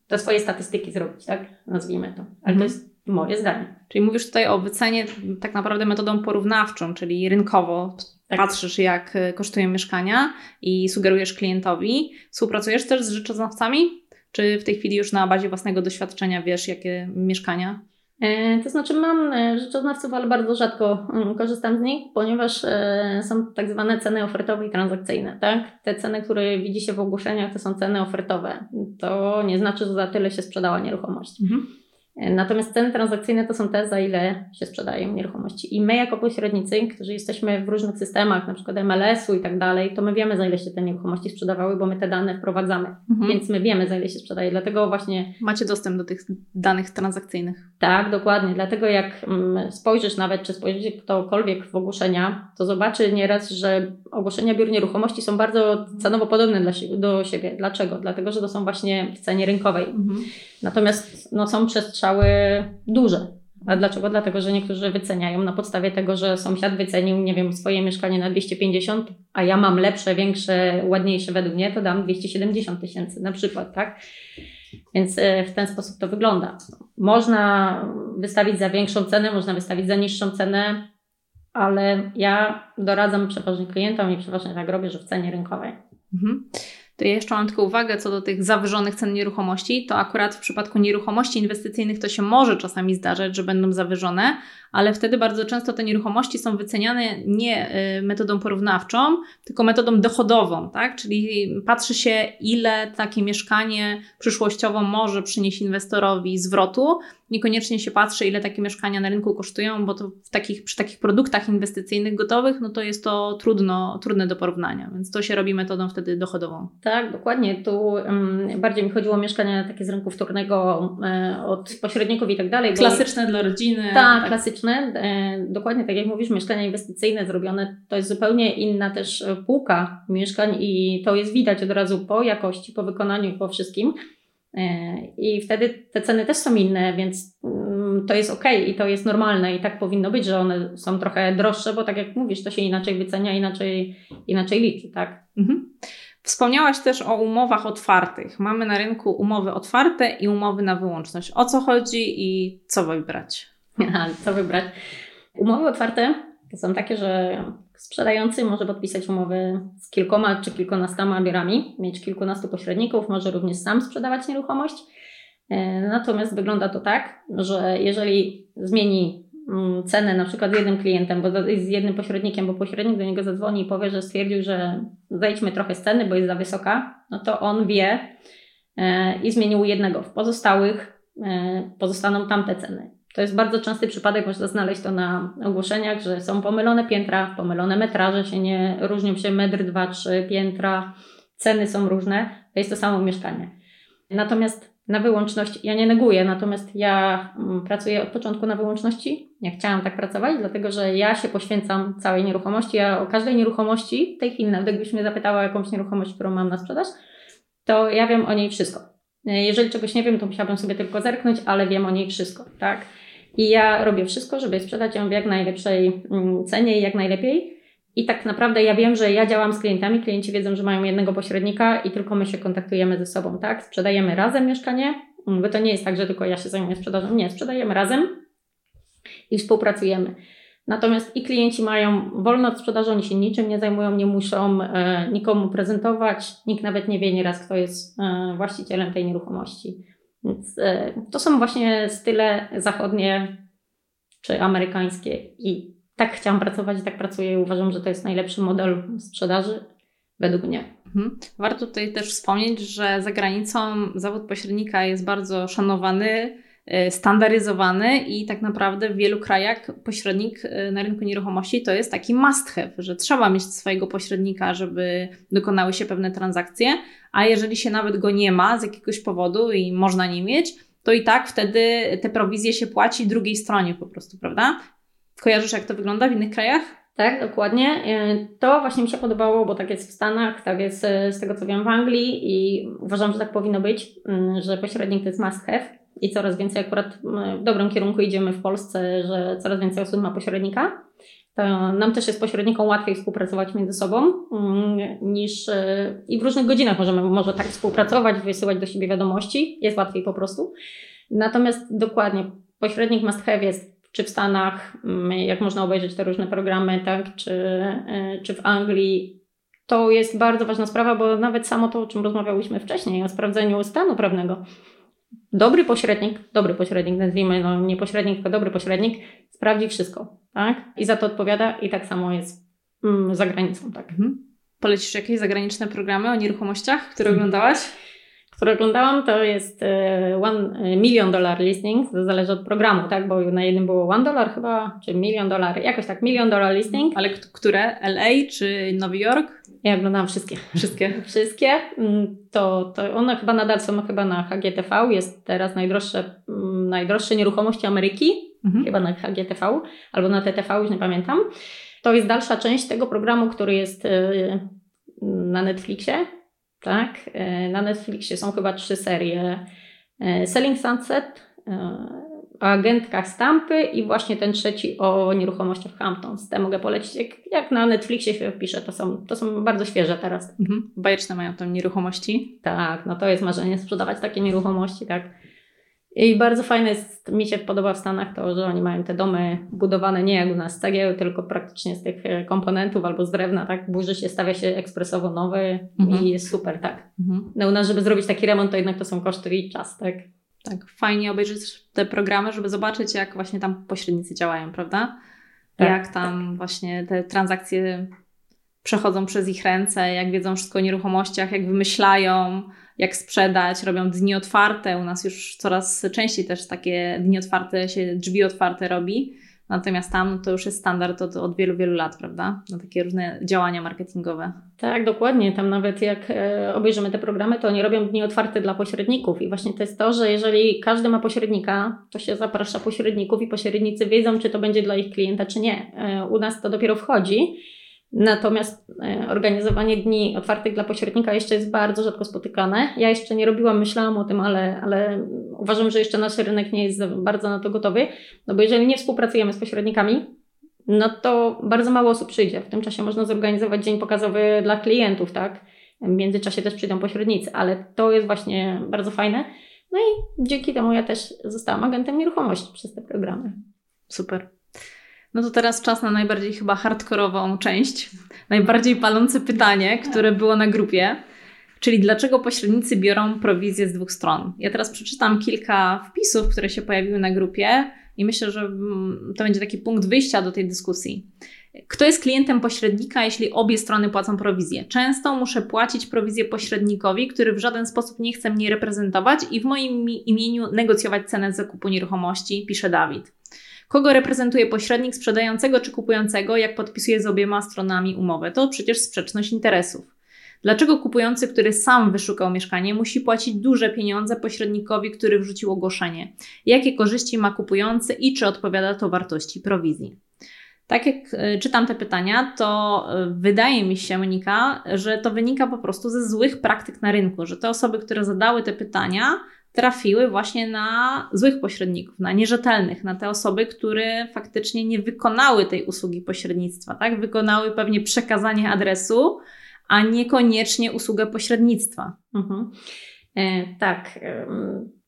te swoje statystyki zrobić, tak? Nazwijmy to. Ale to mhm. jest moje zdanie. Czyli mówisz tutaj o wycenie tak naprawdę metodą porównawczą, czyli rynkowo tak. patrzysz, jak kosztują mieszkania i sugerujesz klientowi. Współpracujesz też z rzeczoznawcami? Czy w tej chwili już na bazie własnego doświadczenia wiesz, jakie mieszkania E, to znaczy mam e, rzeczoznawców, ale bardzo rzadko mm, korzystam z nich, ponieważ e, są tak zwane ceny ofertowe i transakcyjne. Tak? Te ceny, które widzi się w ogłoszeniach, to są ceny ofertowe. To nie znaczy, że za tyle się sprzedała nieruchomość. Mhm. Natomiast ceny transakcyjne to są te, za ile się sprzedają nieruchomości. I my, jako pośrednicy, którzy jesteśmy w różnych systemach, na przykład MLS-u i tak dalej, to my wiemy, za ile się te nieruchomości sprzedawały, bo my te dane wprowadzamy. Mhm. Więc my wiemy, za ile się sprzedaje. Dlatego właśnie. Macie dostęp do tych danych transakcyjnych. Tak, dokładnie. Dlatego jak mm, spojrzysz nawet, czy spojrzy ktokolwiek w ogłoszenia, to zobaczy nieraz, że ogłoszenia biur nieruchomości są bardzo cenowo podobne dla, do siebie. Dlaczego? Dlatego, że to są właśnie w cenie rynkowej. Mhm. Natomiast no, są przestrzały duże. A dlaczego? Dlatego, że niektórzy wyceniają na podstawie tego, że sąsiad wycenił, nie wiem, swoje mieszkanie na 250, a ja mam lepsze, większe, ładniejsze według mnie, to dam 270 tysięcy na przykład, tak? Więc e, w ten sposób to wygląda. Można wystawić za większą cenę, można wystawić za niższą cenę, ale ja doradzam przeważnie klientom i przeważnie tak robię, że w cenie rynkowej. Mhm to ja jeszcze mam tylko uwagę co do tych zawyżonych cen nieruchomości, to akurat w przypadku nieruchomości inwestycyjnych to się może czasami zdarzać, że będą zawyżone, ale wtedy bardzo często te nieruchomości są wyceniane nie y, metodą porównawczą, tylko metodą dochodową, tak? Czyli patrzy się, ile takie mieszkanie przyszłościowo może przynieść inwestorowi zwrotu. Niekoniecznie się patrzy, ile takie mieszkania na rynku kosztują, bo to w takich, przy takich produktach inwestycyjnych gotowych, no to jest to trudno, trudne do porównania, więc to się robi metodą wtedy dochodową. Tak, dokładnie. Tu um, bardziej mi chodziło o mieszkania takie z rynku wtórnego um, od pośredników i tak dalej. Klasyczne dla rodziny. Tak, tak, klasyczne E, dokładnie tak jak mówisz, mieszkania inwestycyjne zrobione, to jest zupełnie inna też półka mieszkań i to jest widać od razu po jakości, po wykonaniu po wszystkim. E, I wtedy te ceny też są inne, więc mm, to jest ok i to jest normalne i tak powinno być, że one są trochę droższe, bo tak jak mówisz, to się inaczej wycenia, inaczej, inaczej liczy, tak? Mhm. Wspomniałaś też o umowach otwartych. Mamy na rynku umowy otwarte i umowy na wyłączność. O co chodzi i co wybrać? co wybrać? Umowy otwarte są takie, że sprzedający może podpisać umowy z kilkoma czy kilkunastoma biurami, mieć kilkunastu pośredników, może również sam sprzedawać nieruchomość. Natomiast wygląda to tak, że jeżeli zmieni mm, cenę na przykład z jednym klientem, bo z jednym pośrednikiem, bo pośrednik do niego zadzwoni i powie, że stwierdził, że zejdźmy trochę z ceny, bo jest za wysoka, no to on wie i zmienił jednego. W pozostałych pozostaną tamte ceny. To jest bardzo częsty przypadek, można znaleźć to na ogłoszeniach, że są pomylone piętra, pomylone metraże się nie różnią się metr, dwa, trzy piętra, ceny są różne, to jest to samo mieszkanie. Natomiast na wyłączność, ja nie neguję, natomiast ja mm, pracuję od początku na wyłączności. Ja chciałam tak pracować, dlatego że ja się poświęcam całej nieruchomości. Ja o każdej nieruchomości, tej chwili nawet gdybyś mnie zapytała o jakąś nieruchomość, którą mam na sprzedaż, to ja wiem o niej wszystko. Jeżeli czegoś nie wiem, to musiałabym sobie tylko zerknąć, ale wiem o niej wszystko, tak? I ja robię wszystko, żeby sprzedać ją w jak najlepszej mm, cenie i jak najlepiej. I tak naprawdę ja wiem, że ja działam z klientami, klienci wiedzą, że mają jednego pośrednika i tylko my się kontaktujemy ze sobą, tak? Sprzedajemy razem mieszkanie, mm, bo to nie jest tak, że tylko ja się zajmuję sprzedażą, nie, sprzedajemy razem i współpracujemy. Natomiast i klienci mają wolno od sprzedaży, oni się niczym nie zajmują, nie muszą e, nikomu prezentować, nikt nawet nie wie nieraz, kto jest e, właścicielem tej nieruchomości. Więc e, to są właśnie style zachodnie czy amerykańskie i tak chciałam pracować i tak pracuję i uważam, że to jest najlepszy model sprzedaży według mnie. Mhm. Warto tutaj też wspomnieć, że za granicą zawód pośrednika jest bardzo szanowany, standaryzowany i tak naprawdę w wielu krajach pośrednik y, na rynku nieruchomości to jest taki must have, że trzeba mieć swojego pośrednika, żeby dokonały się pewne transakcje, a jeżeli się nawet go nie ma z jakiegoś powodu i można nie mieć, to i tak wtedy te prowizje się płaci drugiej stronie po prostu, prawda? Kojarzysz jak to wygląda w innych krajach? Tak, dokładnie. Y, to właśnie mi się podobało, bo tak jest w Stanach, tak jest z tego co wiem w Anglii i uważam, że tak powinno być, że pośrednik to jest must have i coraz więcej akurat w dobrym kierunku idziemy w Polsce, że coraz więcej osób ma pośrednika. To nam też jest pośrednikom łatwiej współpracować między sobą niż e, i w różnych godzinach możemy może tak współpracować, wysyłać do siebie wiadomości, jest łatwiej po prostu. Natomiast dokładnie, pośrednik must have jest czy w Stanach, jak można obejrzeć te różne programy, tak, czy, e, czy w Anglii, to jest bardzo ważna sprawa, bo nawet samo to, o czym rozmawiałyśmy wcześniej, o sprawdzeniu stanu prawnego dobry pośrednik, dobry pośrednik, nazwijmy, no nie pośrednik, tylko dobry pośrednik, sprawdzi wszystko, tak? I za to odpowiada i tak samo jest mm, za granicą, tak. Mhm. Polecisz jakieś zagraniczne programy o nieruchomościach, które mhm. oglądałaś? Które oglądałam, to jest e, one e, million dollar listing, to zależy od programu, tak? Bo na jednym było one dollar chyba, czy milion dolar, jakoś tak, million dollar listing. Ale które? LA czy Nowy Jork? Ja oglądałam wszystkie. Wszystkie? wszystkie. Mm, to, to one chyba nadal są chyba na HGTV. Jest teraz najdroższe, mm, najdroższe nieruchomości Ameryki. Mhm. Chyba na HGTV albo na TTV, już nie pamiętam. To jest dalsza część tego programu, który jest y, na Netflixie. Tak. Y, na Netflixie są chyba trzy serie. Y, Selling Sunset, o agentkach Stampy i właśnie ten trzeci o nieruchomościach Hamptons. Te mogę polecić. Jak, jak na Netflixie się wpisze, to są, to są bardzo świeże teraz. Mhm. Bajeczne mają tam nieruchomości. Tak, no to jest marzenie sprzedawać takie nieruchomości, tak. I bardzo fajne jest, mi się podoba w Stanach to, że oni mają te domy budowane nie jak u nas z cegieł, tylko praktycznie z tych e, komponentów albo z drewna, tak? Burzy się, stawia się ekspresowo nowy mhm. i jest super, tak. Mhm. No u nas, żeby zrobić taki remont, to jednak to są koszty i czas, tak tak fajnie obejrzeć te programy, żeby zobaczyć, jak właśnie tam pośrednicy działają, prawda? Tak, jak tam tak. właśnie te transakcje przechodzą przez ich ręce, jak wiedzą wszystko o nieruchomościach, jak wymyślają, jak sprzedać, robią dni otwarte. U nas już coraz częściej też takie dni otwarte się, drzwi otwarte robi. Natomiast tam no to już jest standard od, od wielu, wielu lat, prawda? Na takie różne działania marketingowe. Tak, dokładnie. Tam nawet jak e, obejrzymy te programy, to oni robią dni otwarte dla pośredników. I właśnie to jest to, że jeżeli każdy ma pośrednika, to się zaprasza pośredników i pośrednicy wiedzą, czy to będzie dla ich klienta, czy nie. E, u nas to dopiero wchodzi. Natomiast e, organizowanie dni otwartych dla pośrednika jeszcze jest bardzo rzadko spotykane. Ja jeszcze nie robiłam, myślałam o tym, ale, ale uważam, że jeszcze nasz rynek nie jest bardzo na to gotowy. No bo jeżeli nie współpracujemy z pośrednikami, no to bardzo mało osób przyjdzie. W tym czasie można zorganizować dzień pokazowy dla klientów, tak? W międzyczasie też przyjdą pośrednicy, ale to jest właśnie bardzo fajne. No i dzięki temu ja też zostałam agentem nieruchomości przez te programy. Super. No to teraz czas na najbardziej chyba hardkorową część, najbardziej palące pytanie, które było na grupie. Czyli dlaczego pośrednicy biorą prowizję z dwóch stron? Ja teraz przeczytam kilka wpisów, które się pojawiły na grupie i myślę, że mm, to będzie taki punkt wyjścia do tej dyskusji. Kto jest klientem pośrednika, jeśli obie strony płacą prowizję? Często muszę płacić prowizję pośrednikowi, który w żaden sposób nie chce mnie reprezentować i w moim imieniu negocjować cenę zakupu nieruchomości, pisze Dawid. Kogo reprezentuje pośrednik sprzedającego czy kupującego, jak podpisuje z obiema stronami umowę? To przecież sprzeczność interesów. Dlaczego kupujący, który sam wyszukał mieszkanie, musi płacić duże pieniądze pośrednikowi, który wrzucił ogłoszenie? Jakie korzyści ma kupujący i czy odpowiada to wartości prowizji? Tak jak e, czytam te pytania, to e, wydaje mi się, Monika, że to wynika po prostu ze złych praktyk na rynku, że te osoby, które zadały te pytania, trafiły właśnie na złych pośredników, na nierzetelnych, na te osoby, które faktycznie nie wykonały tej usługi pośrednictwa, tak? Wykonały pewnie przekazanie adresu, a niekoniecznie usługę pośrednictwa. Mhm. E, tak.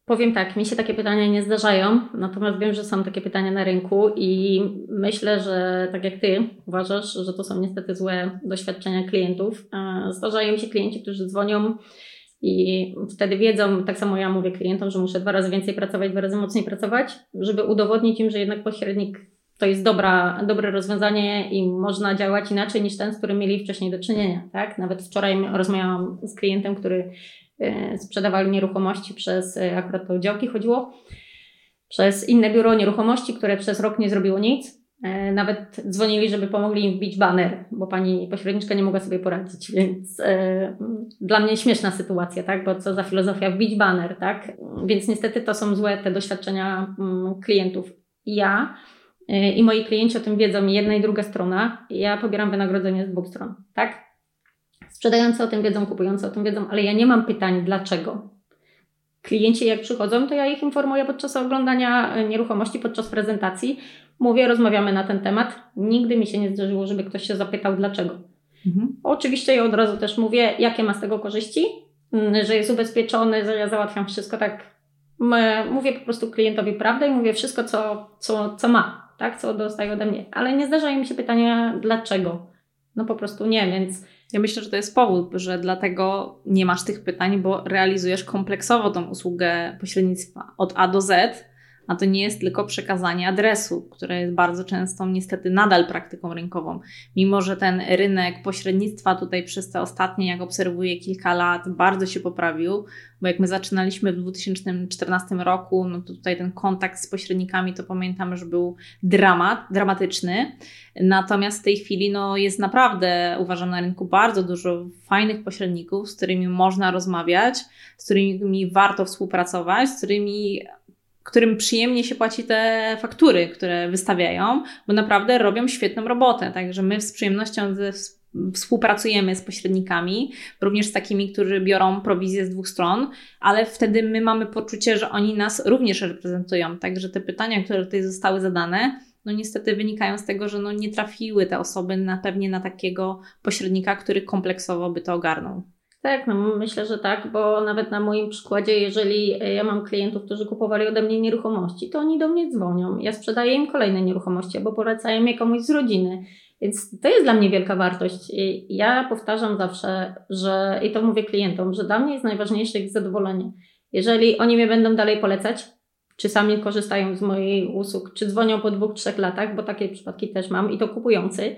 Powiem tak, mi się takie pytania nie zdarzają, natomiast wiem, że są takie pytania na rynku i myślę, że tak jak Ty uważasz, że to są niestety złe doświadczenia klientów. Zdarzają mi się klienci, którzy dzwonią i wtedy wiedzą, tak samo ja mówię klientom, że muszę dwa razy więcej pracować, dwa razy mocniej pracować, żeby udowodnić im, że jednak pośrednik to jest dobra, dobre rozwiązanie i można działać inaczej niż ten, z którym mieli wcześniej do czynienia. Tak? Nawet wczoraj rozmawiałam z klientem, który e, sprzedawał nieruchomości przez, e, akurat to działki chodziło, przez inne biuro nieruchomości, które przez rok nie zrobiło nic. E, nawet dzwonili, żeby pomogli im wbić baner, bo pani pośredniczka nie mogła sobie poradzić, więc e, dla mnie śmieszna sytuacja, tak? Bo co za filozofia wbić baner, tak? Więc niestety to są złe te doświadczenia mm, klientów. Ja e, i moi klienci o tym wiedzą, jedna i druga strona. Ja pobieram wynagrodzenie z dwóch stron, tak? Sprzedający o tym wiedzą, kupujący o tym wiedzą, ale ja nie mam pytań dlaczego. Klienci jak przychodzą, to ja ich informuję podczas oglądania nieruchomości, podczas prezentacji, Mówię, rozmawiamy na ten temat. Nigdy mi się nie zdarzyło, żeby ktoś się zapytał dlaczego. Mhm. Oczywiście ja od razu też mówię, jakie ma z tego korzyści, mm, że jest ubezpieczony, że ja załatwiam wszystko tak. Mówię po prostu klientowi prawdę i mówię wszystko, co, co, co ma, tak, co dostaje ode mnie. Ale nie zdarzają mi się pytania, dlaczego. No po prostu nie, więc. Ja myślę, że to jest powód, że dlatego nie masz tych pytań, bo realizujesz kompleksowo tą usługę pośrednictwa od A do Z a to nie jest tylko przekazanie adresu, które jest bardzo często niestety nadal praktyką rynkową. Mimo, że ten rynek pośrednictwa tutaj przez te ostatnie, jak obserwuję kilka lat, bardzo się poprawił, bo jak my zaczynaliśmy w 2014 roku, no to tutaj ten kontakt z pośrednikami to pamiętam, że był dramat, dramatyczny. Natomiast w tej chwili no, jest naprawdę, uważam, na rynku bardzo dużo fajnych pośredników, z którymi można rozmawiać, z którymi warto współpracować, z którymi którym przyjemnie się płaci te faktury, które wystawiają, bo naprawdę robią świetną robotę. Także my z przyjemnością ze, współpracujemy z pośrednikami, również z takimi, którzy biorą prowizję z dwóch stron, ale wtedy my mamy poczucie, że oni nas również reprezentują. Także te pytania, które tutaj zostały zadane, no niestety wynikają z tego, że no nie trafiły te osoby na pewnie na takiego pośrednika, który kompleksowo by to ogarnął. Tak, no myślę, że tak, bo nawet na moim przykładzie, jeżeli e, ja mam klientów, którzy kupowali ode mnie nieruchomości, to oni do mnie dzwonią. Ja sprzedaję im kolejne nieruchomości albo polecają je komuś z rodziny. Więc to jest dla mnie wielka wartość. I ja powtarzam zawsze, że i to mówię klientom, że dla mnie jest najważniejsze ich zadowolenie. Jeżeli oni mnie będą dalej polecać, czy sami korzystają z mojej usług, czy dzwonią po dwóch, trzech latach, bo takie przypadki też mam i to kupujący,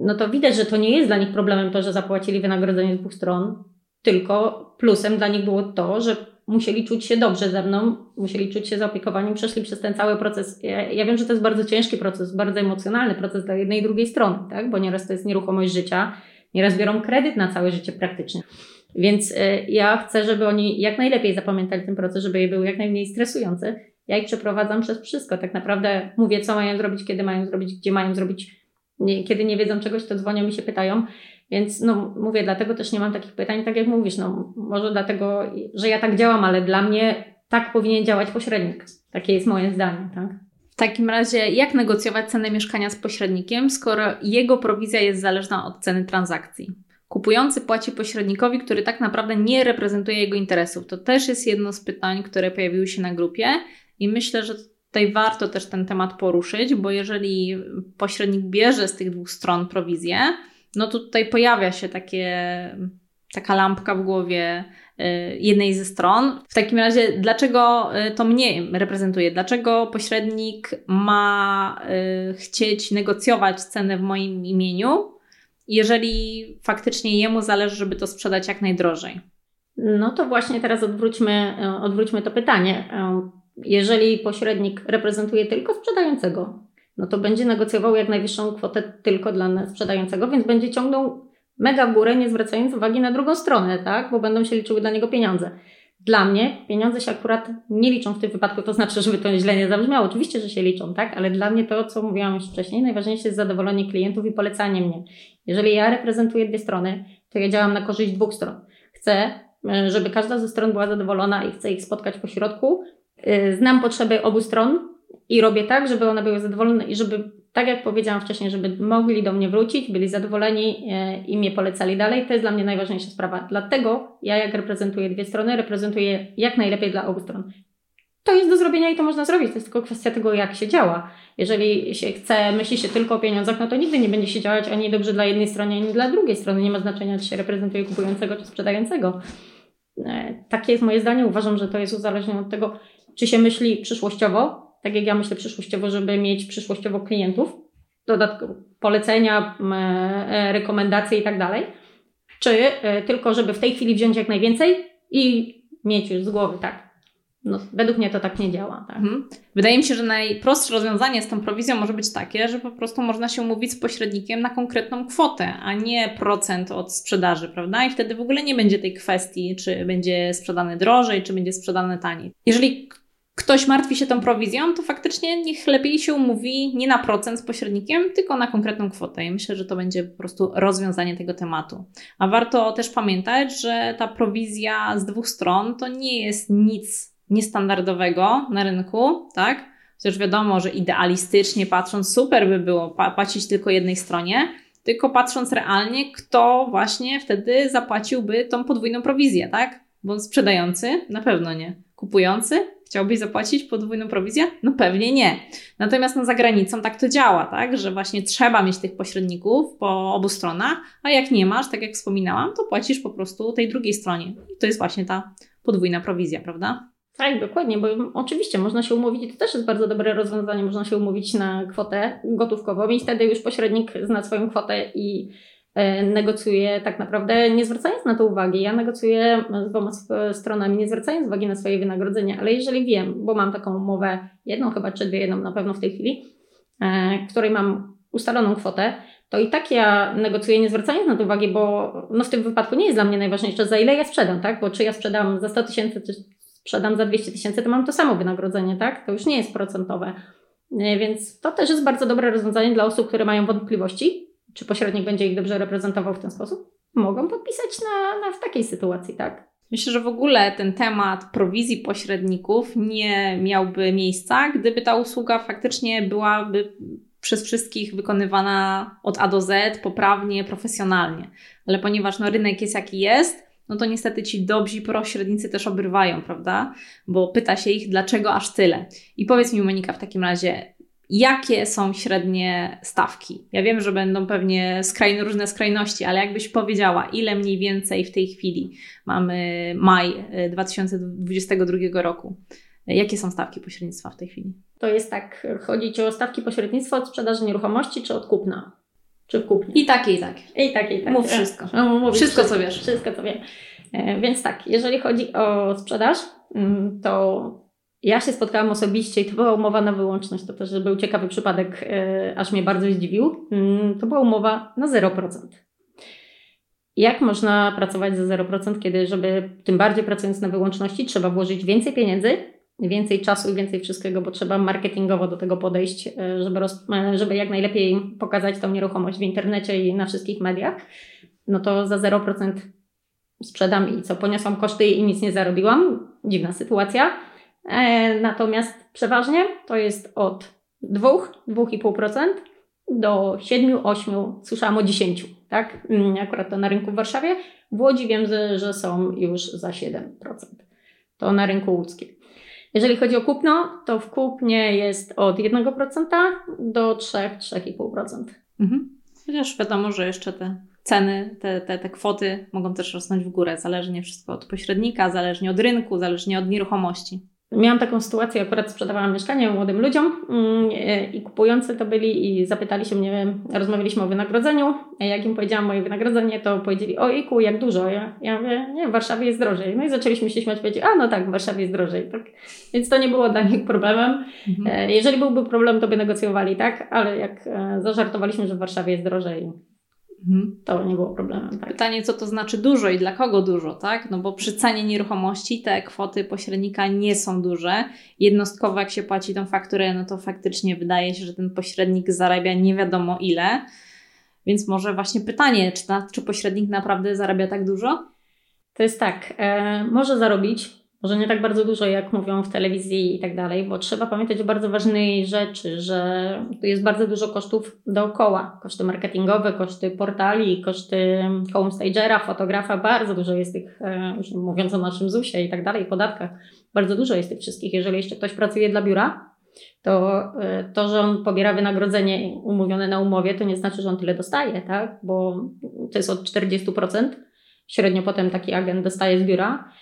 no to widać, że to nie jest dla nich problemem to, że zapłacili wynagrodzenie z dwóch stron, tylko plusem dla nich było to, że musieli czuć się dobrze ze mną, musieli czuć się zaopiekowani, przeszli przez ten cały proces. Ja, ja, wiem, że to jest bardzo ciężki proces, bardzo emocjonalny proces dla jednej i drugiej strony, tak? bo nieraz to jest nieruchomość życia, nieraz biorą kredyt na całe życie praktycznie. Więc y, ja chcę, żeby oni jak najlepiej zapamiętali ten proces, żeby je był jak najmniej stresujący. Ja ich przeprowadzam przez wszystko. Tak naprawdę mówię, co mają zrobić, kiedy mają zrobić, gdzie mają zrobić. Nie, kiedy nie wiedzą czegoś, to dzwonią mi się pytają. Więc no, mówię, dlatego też nie mam takich pytań, tak jak mówisz, no, może dlatego, że ja tak działam, ale dla mnie tak powinien działać pośrednik. Takie jest moje zdanie, tak? W takim razie, jak negocjować cenę mieszkania z pośrednikiem, skoro jego prowizja jest zależna od ceny transakcji? Kupujący płaci pośrednikowi, który tak naprawdę nie reprezentuje jego interesów. To też jest jedno z pytań, które pojawiły się na grupie, i myślę, że tutaj warto też ten temat poruszyć, bo jeżeli pośrednik bierze z tych dwóch stron prowizję, no to tutaj pojawia się takie taka lampka w głowie y, jednej ze stron. W takim razie, dlaczego y, to mnie reprezentuje? Dlaczego pośrednik ma y, chcieć negocjować cenę w moim imieniu, jeżeli faktycznie jemu zależy, żeby to sprzedać jak najdrożej? No to właśnie teraz odwróćmy, odwróćmy to pytanie. Jeżeli pośrednik reprezentuje tylko sprzedającego, no to będzie negocjował jak najwyższą kwotę tylko dla sprzedającego, więc będzie ciągnął mega w górę, nie zwracając uwagi na drugą stronę, tak? Bo będą się liczyły dla niego pieniądze. Dla mnie pieniądze się akurat nie liczą w tym wypadku, to znaczy, żeby to źle nie zabrzmiało. Oczywiście, że się liczą, tak? Ale dla mnie to, co mówiłam już wcześniej, najważniejsze jest zadowolenie klientów i polecanie mnie. Jeżeli ja reprezentuję dwie strony, to ja działam na korzyść dwóch stron. Chcę, e, żeby każda ze stron była zadowolona i chcę ich spotkać po środku. E, znam potrzeby obu stron i robię tak, żeby one były zadowolone i żeby tak jak powiedziałam wcześniej, żeby mogli do mnie wrócić, byli zadowoleni e, i mnie polecali dalej, to jest dla mnie najważniejsza sprawa. Dlatego ja, jak reprezentuję dwie strony, reprezentuję jak najlepiej dla obu stron. To jest do zrobienia i to można zrobić. To jest tylko kwestia tego, jak się działa. Jeżeli się chce, myśli się tylko o pieniądzach, no to nigdy nie będzie się działać ani dobrze dla jednej strony, ani dla drugiej strony. Nie ma znaczenia, czy się reprezentuje kupującego, czy sprzedającego. E, takie jest moje zdanie. Uważam, że to jest uzależnione od tego, czy się myśli przyszłościowo, tak jak ja myślę przyszłościowo, żeby mieć przyszłościowo klientów, dodatkowo polecenia, e, rekomendacje i tak dalej, czy e, tylko, żeby w tej chwili wziąć jak najwięcej i mieć już z głowy, tak. No, według mnie to tak nie działa. Tak? Mhm. Wydaje mi się, że najprostsze rozwiązanie z tą prowizją może być takie, że po prostu można się umówić z pośrednikiem na konkretną kwotę, a nie procent od sprzedaży, prawda? I wtedy w ogóle nie będzie tej kwestii, czy będzie sprzedane drożej, czy będzie sprzedane taniej. Jeżeli ktoś martwi się tą prowizją, to faktycznie niech lepiej się umówi nie na procent z pośrednikiem, tylko na konkretną kwotę. I myślę, że to będzie po prostu rozwiązanie tego tematu. A warto też pamiętać, że ta prowizja z dwóch stron to nie jest nic niestandardowego na rynku, tak? Chociaż wiadomo, że idealistycznie patrząc, super by było płacić tylko jednej stronie, tylko patrząc realnie, kto właśnie wtedy zapłaciłby tą podwójną prowizję, tak? Bo sprzedający na pewno nie. Kupujący Chciałbyś zapłacić podwójną prowizję? No pewnie nie. Natomiast no, za granicą tak to działa, tak? Że właśnie trzeba mieć tych pośredników po obu stronach, a jak nie masz, tak jak wspominałam, to płacisz po prostu tej drugiej stronie. I to jest właśnie ta podwójna prowizja, prawda? Tak, dokładnie, bo oczywiście można się umówić, to też jest bardzo dobre rozwiązanie, można się umówić na kwotę gotówkową i wtedy już pośrednik zna swoją kwotę i E, negocjuję tak naprawdę nie zwracając na to uwagi. Ja negocjuję z dwoma stronami, nie zwracając uwagi na swoje wynagrodzenie, ale jeżeli wiem, bo mam taką umowę, jedną chyba, czy dwie, jedną na pewno w tej chwili, e, której mam ustaloną kwotę, to i tak ja negocjuję nie zwracając na to uwagi, bo no w tym wypadku nie jest dla mnie najważniejsze, za ile ja sprzedam, tak? Bo czy ja sprzedam za 100 tysięcy, czy sprzedam za 200 tysięcy, to mam to samo wynagrodzenie, tak? To już nie jest procentowe. E, więc to też jest bardzo dobre rozwiązanie dla osób, które mają wątpliwości, czy pośrednik będzie ich dobrze reprezentował w ten sposób, mogą podpisać na, na w takiej sytuacji, tak? Myślę, że w ogóle ten temat prowizji pośredników nie miałby miejsca, gdyby ta usługa faktycznie byłaby przez wszystkich wykonywana od A do Z poprawnie, profesjonalnie. Ale ponieważ no, rynek jest jaki jest, no to niestety ci dobrzy pośrednicy też obrywają, prawda? Bo pyta się ich, dlaczego aż tyle. I powiedz mi, Monika, w takim razie, jakie są średnie stawki? Ja wiem, że będą pewnie skrajne, różne skrajności, ale jakbyś powiedziała, ile mniej więcej w tej chwili mamy maj 2022 e, roku? Jakie są stawki pośrednictwa w tej chwili? To jest tak, chodzi Ci o stawki pośrednictwa od sprzedaży nieruchomości czy od kupna? Czy kupnie? I takie, i takie. I takie, i takie. Mów wszystko. No, wszystko, co wiesz. Wszystko, co wiem. E, więc tak, jeżeli chodzi o sprzedaż, mm, to ja się spotkałam osobiście i to była umowa na wyłączność. To też był ciekawy przypadek, yy, aż mnie bardzo zdziwił. Yy, to była umowa na 0%. Jak można pracować za 0%, kiedy, żeby tym bardziej pracując na wyłączności, trzeba włożyć więcej pieniędzy, więcej czasu i więcej wszystkiego, bo trzeba marketingowo do tego podejść, yy, żeby, roz, żeby jak najlepiej pokazać tą nieruchomość w internecie i na wszystkich mediach. No to za 0% sprzedam i co, poniosłam koszty i nic nie zarobiłam. Dziwna sytuacja E, natomiast przeważnie to jest od 2-2,5% do 7-8, słyszałam o 10, tak? Mm, akurat to na rynku w Warszawie. W Łodzi wiem, że są już za 7%. To na rynku łódzkim. Jeżeli chodzi o kupno, to w kupnie jest od 1% do 3-3,5%. Mhm. Chociaż wiadomo, że jeszcze te ceny, te, te, te kwoty mogą też rosnąć w górę, zależnie wszystko od pośrednika, zależnie od rynku, zależnie od nieruchomości. Miałam taką sytuację, akurat sprzedawałam mieszkanie młodym ludziom mm, i kupujący to byli i zapytali się mnie, rozmawialiśmy o wynagrodzeniu. Jak im powiedziałam moje wynagrodzenie, to powiedzieli, ojku, jak dużo. Ja, ja mówię, nie, w Warszawie jest drożej. No i zaczęliśmy się śmiać, powiedzieli, a no tak, w Warszawie jest drożej. Tak. Więc to nie było dla nich problemem. Mhm. E, jeżeli byłby problem, to by negocjowali, tak? Ale jak e, zażartowaliśmy, że w Warszawie jest drożej. To nie było problemem. Tak. Pytanie, co to znaczy dużo i dla kogo dużo, tak? No bo przy cenie nieruchomości te kwoty pośrednika nie są duże. Jednostkowo, jak się płaci tą fakturę, no to faktycznie wydaje się, że ten pośrednik zarabia nie wiadomo ile. Więc może właśnie pytanie, czy, ta, czy pośrednik naprawdę zarabia tak dużo? To jest tak, e, może zarobić, może nie tak bardzo dużo, jak mówią w telewizji i tak dalej, bo trzeba pamiętać o bardzo ważnej rzeczy, że tu jest bardzo dużo kosztów dookoła. Koszty marketingowe, koszty portali, koszty homestagera, fotografa, bardzo dużo jest tych, e, już mówiąc o naszym ZUS-ie i tak dalej, podatkach, bardzo dużo jest tych wszystkich. Jeżeli jeszcze ktoś pracuje dla biura, to e, to, że on pobiera wynagrodzenie umówione na umowie, to nie znaczy, że on tyle dostaje, tak? Bo to jest od 40%. Średnio potem taki agent dostaje z biura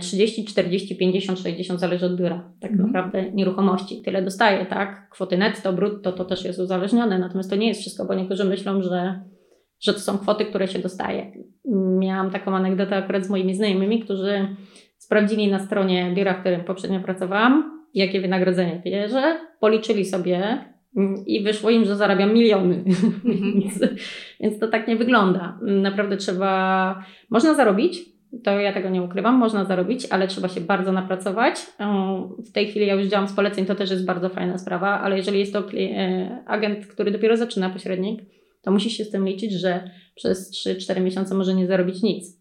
30, 40, 50, 60 zależy od biura. Tak mhm. naprawdę nieruchomości. Tyle dostaje, tak? Kwoty netto, brutto to też jest uzależnione, natomiast to nie jest wszystko, bo niektórzy myślą, że, że to są kwoty, które się dostaje. Miałam taką anegdotę akurat z moimi znajomymi, którzy sprawdzili na stronie biura, w którym poprzednio pracowałam, jakie wynagrodzenie bierze, policzyli sobie i wyszło im, że zarabiam miliony. Mhm. więc, więc to tak nie wygląda. Naprawdę trzeba, można zarobić, to ja tego nie ukrywam, można zarobić, ale trzeba się bardzo napracować. W tej chwili ja już działam z poleceń, to też jest bardzo fajna sprawa, ale jeżeli jest to e, agent, który dopiero zaczyna pośrednik, to musi się z tym liczyć, że przez 3-4 miesiące może nie zarobić nic.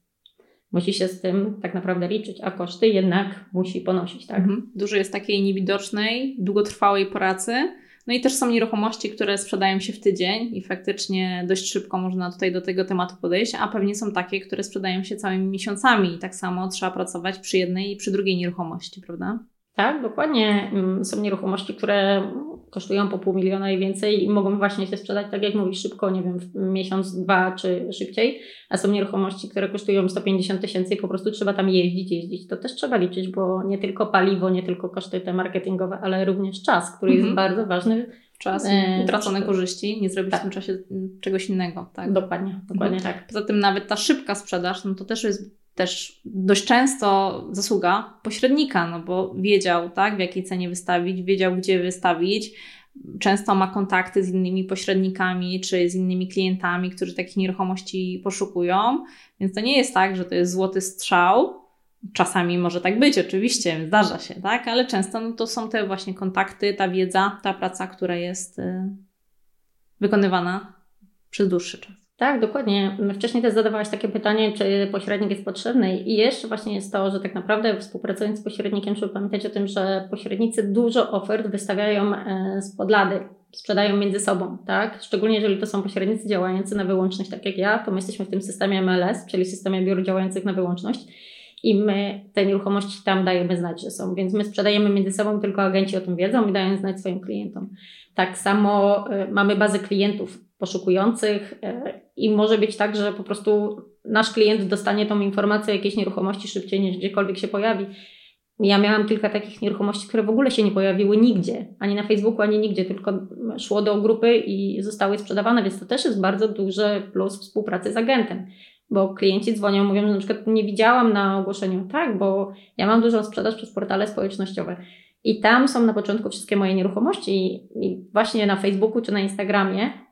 Musi się z tym tak naprawdę liczyć, a koszty jednak musi ponosić, tak? Mhm. Dużo jest takiej niewidocznej, długotrwałej pracy, no i też są nieruchomości, które sprzedają się w tydzień i faktycznie dość szybko można tutaj do tego tematu podejść, a pewnie są takie, które sprzedają się całymi miesiącami i tak samo trzeba pracować przy jednej i przy drugiej nieruchomości, prawda? Tak, dokładnie. Mm, są nieruchomości, które kosztują po pół miliona i więcej i mogą właśnie się sprzedać, tak jak mówisz, szybko, nie wiem, w miesiąc, dwa czy szybciej, a są nieruchomości, które kosztują 150 tysięcy i po prostu trzeba tam jeździć, jeździć. To też trzeba liczyć, bo nie tylko paliwo, nie tylko koszty te marketingowe, ale również czas, który jest mhm. bardzo ważny. Czas, e, utracone korzyści, nie zrobić tak. w tym czasie mm, czegoś innego. Tak? Dokładnie, dokładnie mhm. tak. Poza tym nawet ta szybka sprzedaż, no to też jest też dość często zasługa pośrednika, no bo wiedział, tak, w jakiej cenie wystawić, wiedział, gdzie wystawić. Często ma kontakty z innymi pośrednikami czy z innymi klientami, którzy takich nieruchomości poszukują. Więc to nie jest tak, że to jest złoty strzał. Czasami może tak być, oczywiście, zdarza się, tak, ale często no, to są te właśnie kontakty, ta wiedza, ta praca, która jest y, wykonywana przez dłuższy czas. Tak, dokładnie. Wcześniej też zadawałaś takie pytanie, czy pośrednik jest potrzebny. I jeszcze właśnie jest to, że tak naprawdę współpracując z pośrednikiem, trzeba pamiętać o tym, że pośrednicy dużo ofert wystawiają e, z podlady, sprzedają między sobą, tak? Szczególnie jeżeli to są pośrednicy działający na wyłączność, tak jak ja, to my jesteśmy w tym systemie MLS, czyli systemie biur działających na wyłączność i my te nieruchomości tam dajemy znać, że są. Więc my sprzedajemy między sobą, tylko agenci o tym wiedzą i dają znać swoim klientom. Tak samo y, mamy bazę klientów poszukujących y, i może być tak, że po prostu nasz klient dostanie tą informację o jakiejś nieruchomości szybciej niż gdziekolwiek się pojawi. Ja miałam kilka takich nieruchomości, które w ogóle się nie pojawiły nigdzie, ani na Facebooku, ani nigdzie, tylko szło do grupy i zostały sprzedawane, więc to też jest bardzo duży plus współpracy z agentem bo klienci dzwonią, mówią, że na przykład nie widziałam na ogłoszeniu, tak, bo ja mam dużą sprzedaż przez portale społecznościowe. I tam są na początku wszystkie moje nieruchomości i właśnie na Facebooku czy na Instagramie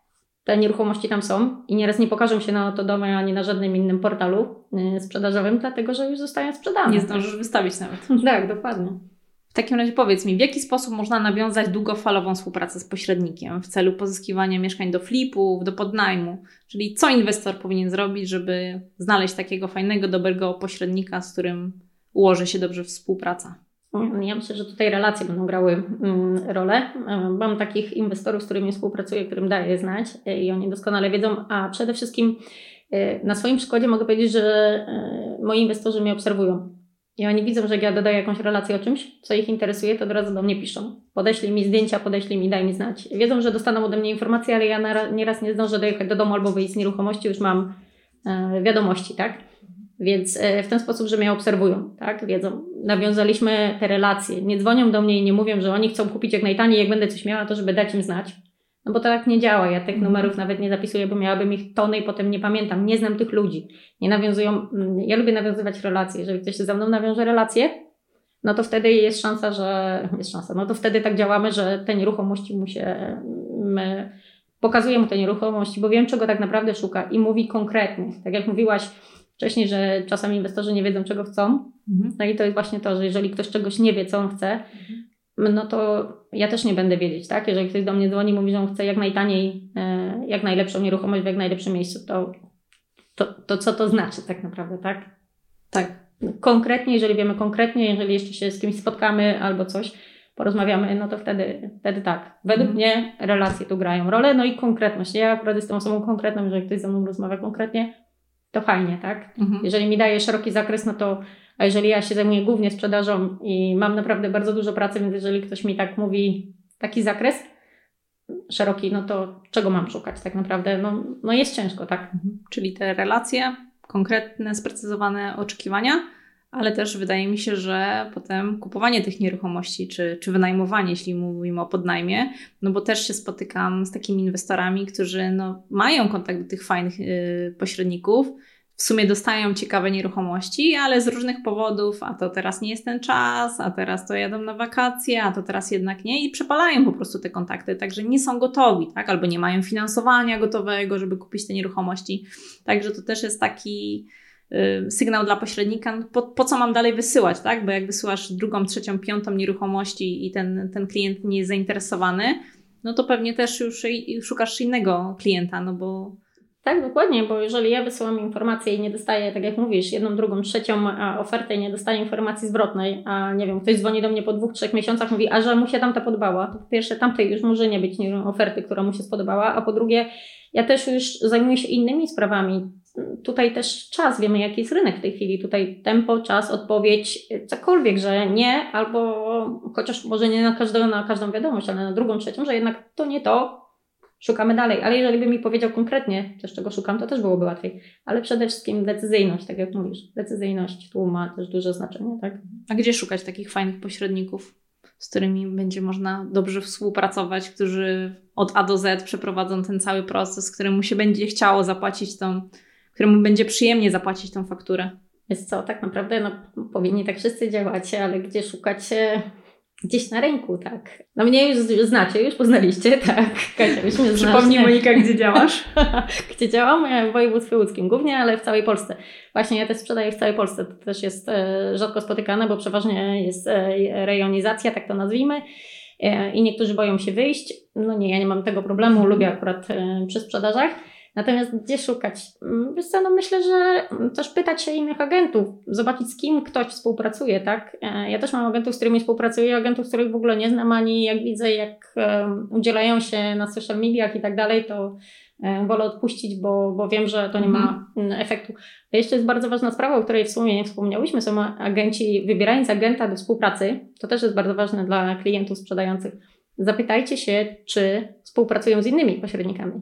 te nieruchomości tam są i nieraz nie pokażą się na Autodomie ani na żadnym innym portalu y, sprzedażowym, dlatego że już zostają sprzedane. Nie zdążysz wystawić nawet. tak, dokładnie. W takim razie powiedz mi, w jaki sposób można nawiązać długofalową współpracę z pośrednikiem w celu pozyskiwania mieszkań do flipów, do podnajmu? Czyli co inwestor powinien zrobić, żeby znaleźć takiego fajnego, dobrego pośrednika, z którym ułoży się dobrze współpraca? Ja myślę, że tutaj relacje będą grały mm, rolę. Mam takich inwestorów, z którymi współpracuję, którym daję znać e, i oni doskonale wiedzą, a przede wszystkim e, na swoim przykładzie mogę powiedzieć, że e, moi inwestorzy mnie obserwują i oni widzą, że jak ja dodaję jakąś relację o czymś, co ich interesuje, to od razu do mnie piszą. Podeślij mi zdjęcia, podeślij mi, daj mi znać. Wiedzą, że dostaną ode mnie informacje, ale ja nieraz nie zdążę dojechać do domu albo wyjść z nieruchomości, już mam e, wiadomości, tak? Więc e, w ten sposób, że mnie obserwują, tak? Wiedzą. Nawiązaliśmy te relacje. Nie dzwonią do mnie i nie mówią, że oni chcą kupić jak najtaniej, jak będę coś miała, to żeby dać im znać. No bo to tak nie działa. Ja tych numerów nawet nie zapisuję, bo miałabym ich tony i potem nie pamiętam. Nie znam tych ludzi. Nie nawiązują. Mm, ja lubię nawiązywać relacje. Jeżeli ktoś ze mną nawiąże relacje, no to wtedy jest szansa, że jest szansa. No to wtedy tak działamy, że te nieruchomości mu się. My pokazuję mu te nieruchomości, bo wiem, czego tak naprawdę szuka i mówi konkretnie. Tak jak mówiłaś wcześniej, że czasami inwestorzy nie wiedzą, czego chcą. Mhm. No i to jest właśnie to, że jeżeli ktoś czegoś nie wie, co on chce, mhm no to ja też nie będę wiedzieć, tak? Jeżeli ktoś do mnie dzwoni i mówi, że on chce jak najtaniej, e, jak najlepszą nieruchomość w jak najlepszym miejscu, to, to, to co to znaczy tak naprawdę, tak? Tak. Konkretnie, jeżeli wiemy konkretnie, jeżeli jeszcze się z kimś spotkamy albo coś, porozmawiamy, no to wtedy, wtedy tak. Według mhm. mnie relacje tu grają rolę, no i konkretność. Ja akurat jestem osobą konkretną, jeżeli ktoś ze mną rozmawia konkretnie, to fajnie, tak? Mhm. Jeżeli mi daje szeroki zakres, no to a jeżeli ja się zajmuję głównie sprzedażą i mam naprawdę bardzo dużo pracy, więc jeżeli ktoś mi tak mówi taki zakres szeroki, no to czego mam szukać tak naprawdę? No, no jest ciężko, tak? Mhm. Czyli te relacje, konkretne, sprecyzowane oczekiwania, ale też wydaje mi się, że potem kupowanie tych nieruchomości, czy, czy wynajmowanie, jeśli mówimy o podnajmie, no bo też się spotykam z takimi inwestorami, którzy no, mają kontakt do tych fajnych yy, pośredników, w sumie dostają ciekawe nieruchomości, ale z różnych powodów, a to teraz nie jest ten czas, a teraz to jadą na wakacje, a to teraz jednak nie i przepalają po prostu te kontakty, także nie są gotowi, tak? Albo nie mają finansowania gotowego, żeby kupić te nieruchomości. Także to też jest taki sygnał dla pośrednika, no po, po, co mam dalej wysyłać, tak? Bo jak wysyłasz drugą, trzecią, piątą nieruchomości i ten, ten klient nie jest zainteresowany, no to pewnie też już szukasz innego klienta, no bo tak, dokładnie, bo jeżeli ja wysyłam informację i nie dostaję, tak jak mówisz, jedną, drugą, trzecią ofertę i nie dostaję informacji zwrotnej, a nie wiem, ktoś dzwoni do mnie po dwóch, trzech miesiącach, mówi, a że mu się tamta podobała, to po pierwsze tamtej już może nie być nie wiem, oferty, która mu się spodobała, a po drugie ja też już zajmuję się innymi sprawami. Tutaj też czas, wiemy jaki jest rynek w tej chwili. Tutaj tempo, czas, odpowiedź, cokolwiek, że nie, albo chociaż może nie na każdą, na każdą wiadomość, ale na drugą, trzecią, że jednak to nie to, szukamy dalej. Ale jeżeli by mi powiedział konkretnie też czego szukam, to też byłoby łatwiej. Ale przede wszystkim decyzyjność, tak jak mówisz. Decyzyjność tu ma też duże znaczenie, tak? A gdzie szukać takich fajnych pośredników, z którymi będzie można dobrze współpracować, którzy od A do Z przeprowadzą ten cały proces, któremu się będzie chciało zapłacić tą, któremu będzie przyjemnie zapłacić tą fakturę? Jest co, tak naprawdę no, powinni tak wszyscy działać, ale gdzie szukać Gdzieś na rynku, tak. No mnie już znacie, już poznaliście, tak. Kasia, już mnie Przypomnij Monika, gdzie działasz? gdzie działam? W województwie łódzkim głównie, ale w całej Polsce. Właśnie ja też sprzedaję w całej Polsce. To też jest e, rzadko spotykane, bo przeważnie jest e, rejonizacja, tak to nazwijmy. E, I niektórzy boją się wyjść. No nie, ja nie mam tego problemu, lubię akurat przy sprzedażach. Natomiast gdzie szukać? Mm, wiesz co, no myślę, że też pytać się innych agentów, zobaczyć z kim ktoś współpracuje, tak? E, ja też mam agentów, z którymi współpracuję, agentów, których w ogóle nie znam, ani jak widzę, jak udzielają się na social mediach i tak dalej, to e, wolę odpuścić, bo, bo wiem, że to nie ma mhm. mm, efektu. A jeszcze jest bardzo ważna sprawa, o której w sumie nie wspomniałyśmy, są agenci, wybierając agenta do współpracy, to też jest bardzo ważne dla klientów sprzedających. Zapytajcie się, czy współpracują z innymi pośrednikami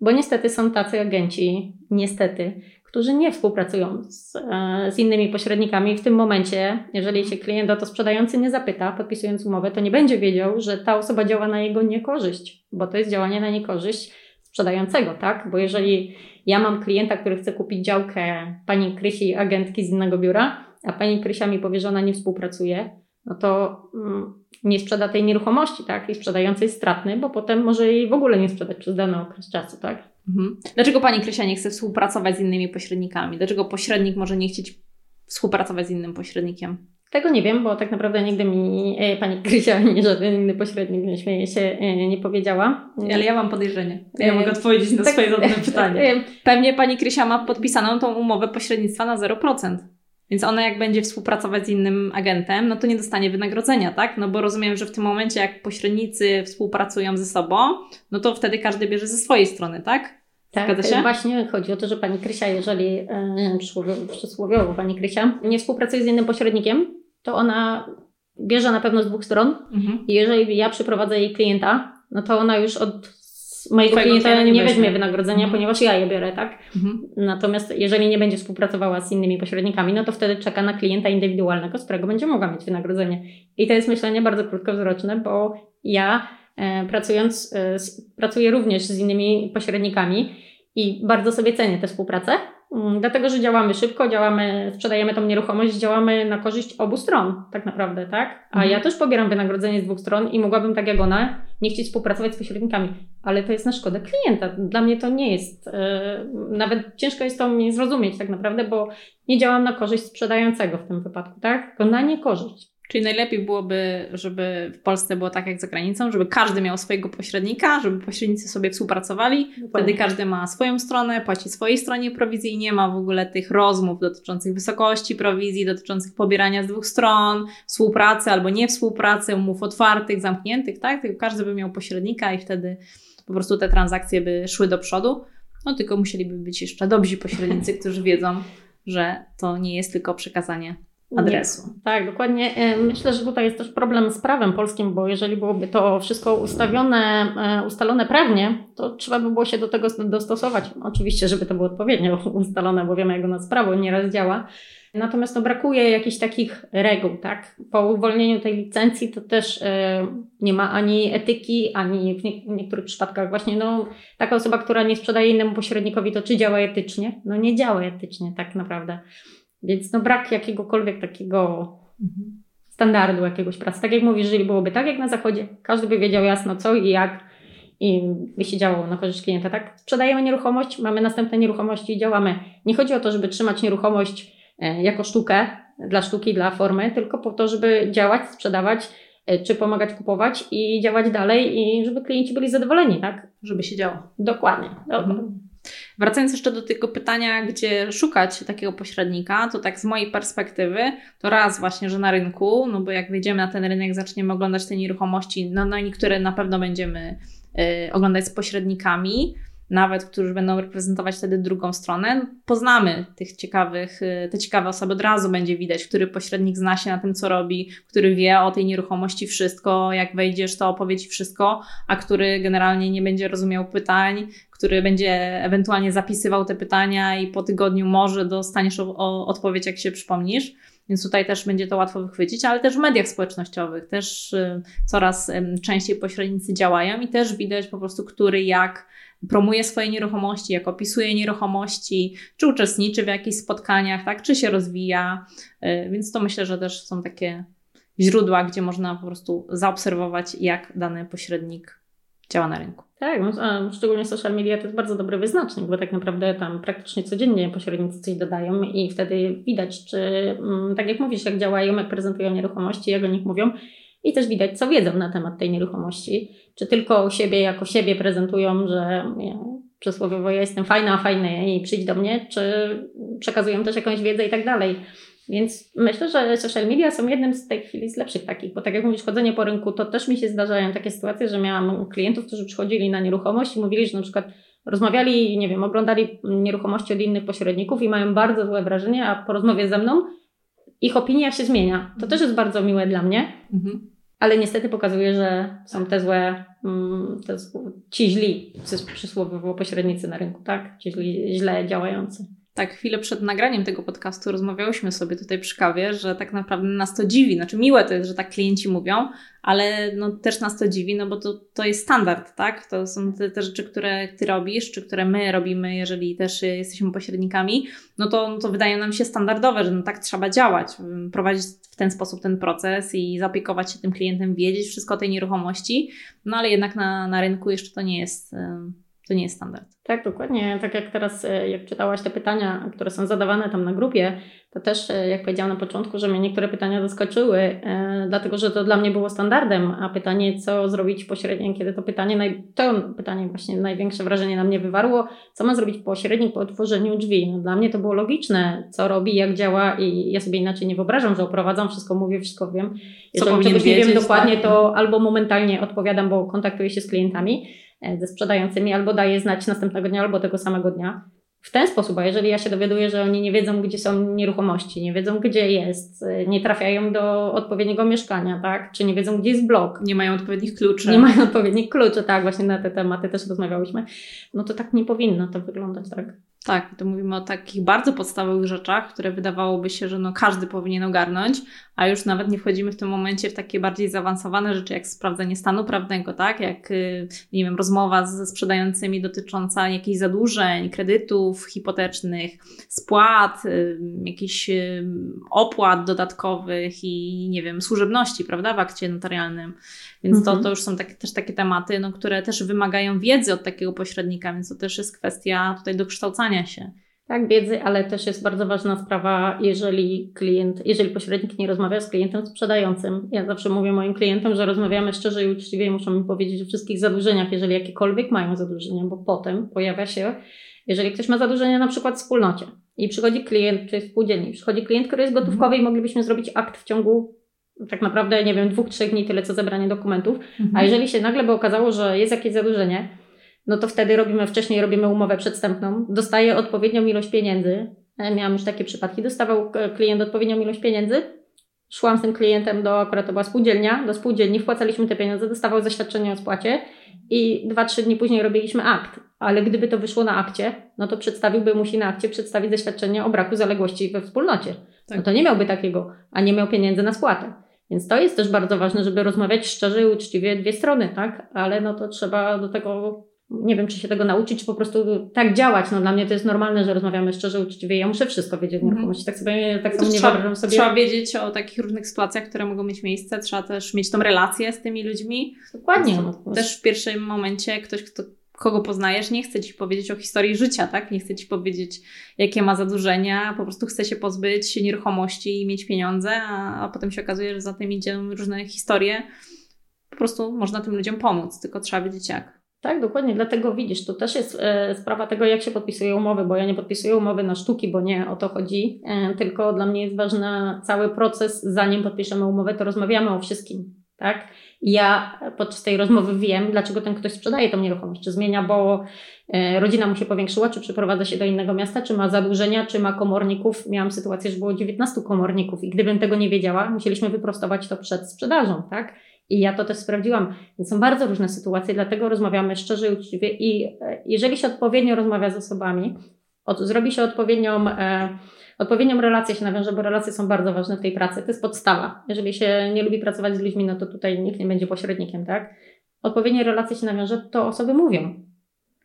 bo niestety są tacy agenci, niestety, którzy nie współpracują z, e, z innymi pośrednikami. W tym momencie, jeżeli się klient o to sprzedający nie zapyta, podpisując umowę, to nie będzie wiedział, że ta osoba działa na jego niekorzyść, bo to jest działanie na niekorzyść sprzedającego, tak? Bo jeżeli ja mam klienta, który chce kupić działkę pani Krysi, agentki z innego biura, a pani Krysia mi powie, że ona nie współpracuje, no to mm, nie sprzeda tej nieruchomości, tak? I sprzedający jest stratny, bo potem może jej w ogóle nie sprzedać przez dany okres czasu, tak? Mhm. Dlaczego pani Krysia nie chce współpracować z innymi pośrednikami? Dlaczego pośrednik może nie chcieć współpracować z innym pośrednikiem? Tego nie wiem, bo tak naprawdę nigdy mi e, pani Krysia ani żaden inny pośrednik, nie śmieje się, e, nie powiedziała. Ale ja mam podejrzenie. Ja e, mogę odpowiedzieć na tak, swoje zadane pytanie. Pewnie pani Krysia ma podpisaną tą umowę pośrednictwa na 0%. Więc ona jak będzie współpracować z innym agentem, no to nie dostanie wynagrodzenia, tak? No bo rozumiem, że w tym momencie jak pośrednicy współpracują ze sobą, no to wtedy każdy bierze ze swojej strony, tak? Tak, właśnie chodzi o to, że pani Krysia, jeżeli przysłowiowo, przysłowiowo pani Krysia nie współpracuje z innym pośrednikiem, to ona bierze na pewno z dwóch stron Mhm. i jeżeli ja przyprowadzę jej klienta, no to ona już od mojego Twojego klienta nie, nie weźmie wynagrodzenia, Mhm. ponieważ ja je biorę, tak? Mhm. Natomiast jeżeli nie będzie współpracowała z innymi pośrednikami, no to wtedy czeka na klienta indywidualnego, z którego będzie mogła mieć wynagrodzenie. I to jest myślenie bardzo krótkowzroczne, bo ja e, pracując, e, pracuję również z innymi pośrednikami i bardzo sobie cenię tę współpracę, mm, dlatego że działamy szybko, działamy, sprzedajemy tą nieruchomość, działamy na korzyść obu stron, tak naprawdę, tak? A Mhm. ja też pobieram wynagrodzenie z dwóch stron i mogłabym, tak jak ona, nie chcieć współpracować z pośrednikami, ale to jest na szkodę klienta. Dla mnie to nie jest, e, nawet ciężko jest to mi zrozumieć tak naprawdę, bo nie działam na korzyść sprzedającego w tym wypadku, tak? Tylko na niekorzyść. Czyli najlepiej byłoby, żeby w Polsce było tak jak za granicą, żeby każdy miał swojego pośrednika, żeby pośrednicy sobie współpracowali. Wtedy każdy ma swoją stronę, płaci swojej stronie prowizji i nie ma w ogóle tych rozmów dotyczących wysokości prowizji, dotyczących pobierania z dwóch stron, współpracy albo nie współpracy, umów otwartych, zamkniętych, tak? Tylko każdy by miał pośrednika i wtedy po prostu te transakcje by szły do przodu. No tylko musieliby być jeszcze dobrzy pośrednicy, którzy wiedzą, że to nie jest tylko przekazanie adresu. Nie. Tak, dokładnie. E, Myślę, że tutaj jest też problem z prawem polskim, bo jeżeli byłoby to wszystko ustawione, e, ustalone prawnie, to trzeba by było się do tego dostosować. Oczywiście, żeby to było odpowiednio ustalone, bo wiemy, jak u nas prawo nieraz działa. Natomiast no, brakuje jakichś takich reguł, tak? Po uwolnieniu tej licencji to też e, nie ma ani etyki, ani w, nie, w niektórych przypadkach właśnie no, taka osoba, która nie sprzedaje innemu pośrednikowi, to czy działa etycznie? No nie działa etycznie tak naprawdę. Więc no brak jakiegokolwiek takiego standardu jakiegoś pracy. Tak jak mówisz, jeżeli byłoby tak jak na zachodzie, każdy by wiedział jasno co i jak i by się działo na korzyść klienta, tak? Sprzedajemy nieruchomość, mamy następne nieruchomości i działamy. Nie chodzi o to, żeby trzymać nieruchomość e, jako sztukę, dla sztuki, dla formy, tylko po to, żeby działać, sprzedawać, e, czy pomagać kupować i działać dalej i żeby klienci byli zadowoleni, tak? Żeby się działo. Dokładnie. dokładnie. Mhm. Wracając jeszcze do tego pytania, gdzie szukać takiego pośrednika, to tak z mojej perspektywy, to raz właśnie, że na rynku, no bo jak wejdziemy na ten rynek, zaczniemy oglądać te nieruchomości, no, no niektóre na pewno będziemy y, oglądać z pośrednikami, nawet którzy będą reprezentować wtedy drugą stronę. Poznamy tych ciekawych, y, te ciekawe osoby, od razu będzie widać, który pośrednik zna się na tym, co robi, który wie o tej nieruchomości wszystko, jak wejdziesz, to opowie Ci wszystko, a który generalnie nie będzie rozumiał pytań, który będzie ewentualnie zapisywał te pytania i po tygodniu może dostaniesz o, o odpowiedź, jak się przypomnisz. Więc tutaj też będzie to łatwo wychwycić, ale też w mediach społecznościowych też y, coraz częściej pośrednicy działają i też widać po prostu, który jak promuje swoje nieruchomości, jak opisuje nieruchomości, czy uczestniczy w jakichś spotkaniach, tak, czy się rozwija. Y, więc to myślę, że też są takie źródła, gdzie można po prostu zaobserwować, jak dany pośrednik działa na rynku. Tak, no, szczególnie social media to jest bardzo dobry wyznacznik, bo tak naprawdę tam praktycznie codziennie pośrednicy coś dodają i wtedy widać, czy mm, tak jak mówisz, jak działają, jak prezentują nieruchomości, jak o nich mówią i też widać, co wiedzą na temat tej nieruchomości. Czy tylko siebie jako siebie prezentują, że nie, przysłowiowo ja jestem fajna, fajny i przyjdź do mnie, czy przekazują też jakąś wiedzę i tak dalej. Więc myślę, że social media są jednym z tej chwili z lepszych takich, bo tak jak mówisz, chodzenie po rynku, to też mi się zdarzają takie sytuacje, że miałam klientów, którzy przychodzili na nieruchomość i mówili, że na przykład rozmawiali, nie wiem, oglądali nieruchomości od innych pośredników i mają bardzo złe wrażenie, a po rozmowie ze mną ich opinia się zmienia. To też jest bardzo miłe dla mnie, Mhm. ale niestety pokazuje, że są te złe, mm, te ci źli, przysłowiowo pośrednicy na rynku, tak? Ci źli, źle działający. Tak, chwilę przed nagraniem tego podcastu rozmawiałyśmy sobie tutaj przy kawie, że tak naprawdę nas to dziwi. Znaczy, miłe to jest, że tak klienci mówią, ale no, też nas to dziwi, no bo to, to jest standard, tak? To są te, te rzeczy, które ty robisz, czy które my robimy, jeżeli też jesteśmy pośrednikami, no to, no to wydają nam się standardowe, że no tak trzeba działać, prowadzić w ten sposób ten proces i zaopiekować się tym klientem, wiedzieć wszystko o tej nieruchomości, no ale jednak na, na rynku jeszcze to nie jest. To nie jest standard. Tak, dokładnie. Tak jak teraz, jak czytałaś te pytania, które są zadawane tam na grupie, to też, jak powiedziałam na początku, że mnie niektóre pytania zaskoczyły, e, dlatego że to dla mnie było standardem, a pytanie, co zrobić pośrednio, kiedy to pytanie, to pytanie właśnie największe wrażenie na mnie wywarło, co ma zrobić pośrednik po otworzeniu drzwi. No, dla mnie to było logiczne, co robi, jak działa i ja sobie inaczej nie wyobrażam, że oprowadzam wszystko, mówię, wszystko wiem. Jeżeli czegoś nie wiem dokładnie, tak? to albo momentalnie odpowiadam, bo kontaktuję się z klientami, ze sprzedającymi, albo daje znać następnego dnia albo tego samego dnia. W ten sposób, a jeżeli ja się dowiaduję, że oni nie wiedzą, gdzie są nieruchomości, nie wiedzą, gdzie jest, nie trafiają do odpowiedniego mieszkania, tak? Czy nie wiedzą, gdzie jest blok. Nie mają odpowiednich kluczy. Nie mają odpowiednich kluczy, tak, właśnie na te tematy też rozmawiałyśmy. No to tak nie powinno to wyglądać, tak? Tak, to mówimy o takich bardzo podstawowych rzeczach, które wydawałoby się, że no każdy powinien ogarnąć, a już nawet nie wchodzimy w tym momencie w takie bardziej zaawansowane rzeczy, jak sprawdzenie stanu prawnego, tak? Jak, y, nie wiem, rozmowa ze sprzedającymi dotycząca jakichś zadłużeń, kredytów hipotecznych, spłat, y, jakichś y, opłat dodatkowych i, nie wiem, służebności, prawda, w akcie notarialnym. Więc mhm. to, to już są takie, też takie tematy, no, które też wymagają wiedzy od takiego pośrednika, więc to też jest kwestia tutaj dokształcania się. Tak, wiedzy, ale też jest bardzo ważna sprawa, jeżeli klient, jeżeli pośrednik nie rozmawia z klientem sprzedającym. Ja zawsze mówię moim klientom, że rozmawiamy szczerze i uczciwie i muszą mi powiedzieć o wszystkich zadłużeniach, jeżeli jakiekolwiek mają zadłużenia, bo potem pojawia się, jeżeli ktoś ma zadłużenia na przykład w wspólnocie i przychodzi klient, czy spółdzielni, przychodzi klient, który jest gotówkowy i moglibyśmy zrobić akt w ciągu tak naprawdę, nie wiem, dwóch, trzech dni, tyle co zebranie dokumentów. Mhm. A jeżeli się nagle by okazało, że jest jakieś zadłużenie, no to wtedy robimy wcześniej, robimy umowę przedstępną, dostaje odpowiednią ilość pieniędzy. E, miałam już takie przypadki, dostawał e, klient odpowiednią ilość pieniędzy, szłam z tym klientem do, akurat to była spółdzielnia, do spółdzielni, wpłacaliśmy te pieniądze, dostawał zaświadczenie o spłacie i dwa, trzy dni później robiliśmy akt. Ale gdyby to wyszło na akcie, no to przedstawiłby, musi na akcie przedstawić zaświadczenie o braku zaległości we wspólnocie. Tak. No to nie miałby takiego, a nie miał pieniędzy na spłatę. Więc to jest też bardzo ważne, żeby rozmawiać szczerze i uczciwie dwie strony, tak? Ale no to trzeba do tego, nie wiem, czy się tego nauczyć, czy po prostu tak działać. No dla mnie to jest normalne, że rozmawiamy szczerze, uczciwie. Ja muszę wszystko wiedzieć o mhm. nieruchomości. Tak sobie, tak samo nie trzeba, wyobrażam sobie. Trzeba wiedzieć o takich różnych sytuacjach, które mogą mieć miejsce. Trzeba też mieć tą relację z tymi ludźmi. Dokładnie. No, też w pierwszym momencie ktoś, kto kogo poznajesz, nie chce ci powiedzieć o historii życia, tak? Nie chce ci powiedzieć, jakie ma zadłużenia, po prostu chce się pozbyć nieruchomości i mieć pieniądze, a, a potem się okazuje, że za tym idą różne historie. Po prostu można tym ludziom pomóc, tylko trzeba wiedzieć jak. Tak, dokładnie. Dlatego widzisz, to też jest e, sprawa tego, jak się podpisuje umowy, bo ja nie podpisuję umowy na sztuki, bo nie o to chodzi. E, tylko dla mnie jest ważny cały proces, zanim podpiszemy umowę, to rozmawiamy o wszystkim tak? Ja podczas tej rozmowy wiem, dlaczego ten ktoś sprzedaje tą nieruchomość. Czy zmienia, bo e, rodzina mu się powiększyła, czy przeprowadza się do innego miasta, czy ma zadłużenia, czy ma komorników. Miałam sytuację, że było 19 komorników i gdybym tego nie wiedziała, musieliśmy wyprostować to przed sprzedażą, tak? I ja to też sprawdziłam. Więc są bardzo różne sytuacje, dlatego rozmawiamy szczerze i uczciwie. I e, jeżeli się odpowiednio rozmawia z osobami, od, zrobi się odpowiednią e, Odpowiednią relację się nawiąże, bo relacje są bardzo ważne w tej pracy. To jest podstawa. Jeżeli się nie lubi pracować z ludźmi, no to tutaj nikt nie będzie pośrednikiem, tak? Odpowiednie relacje się nawiąże, to osoby mówią.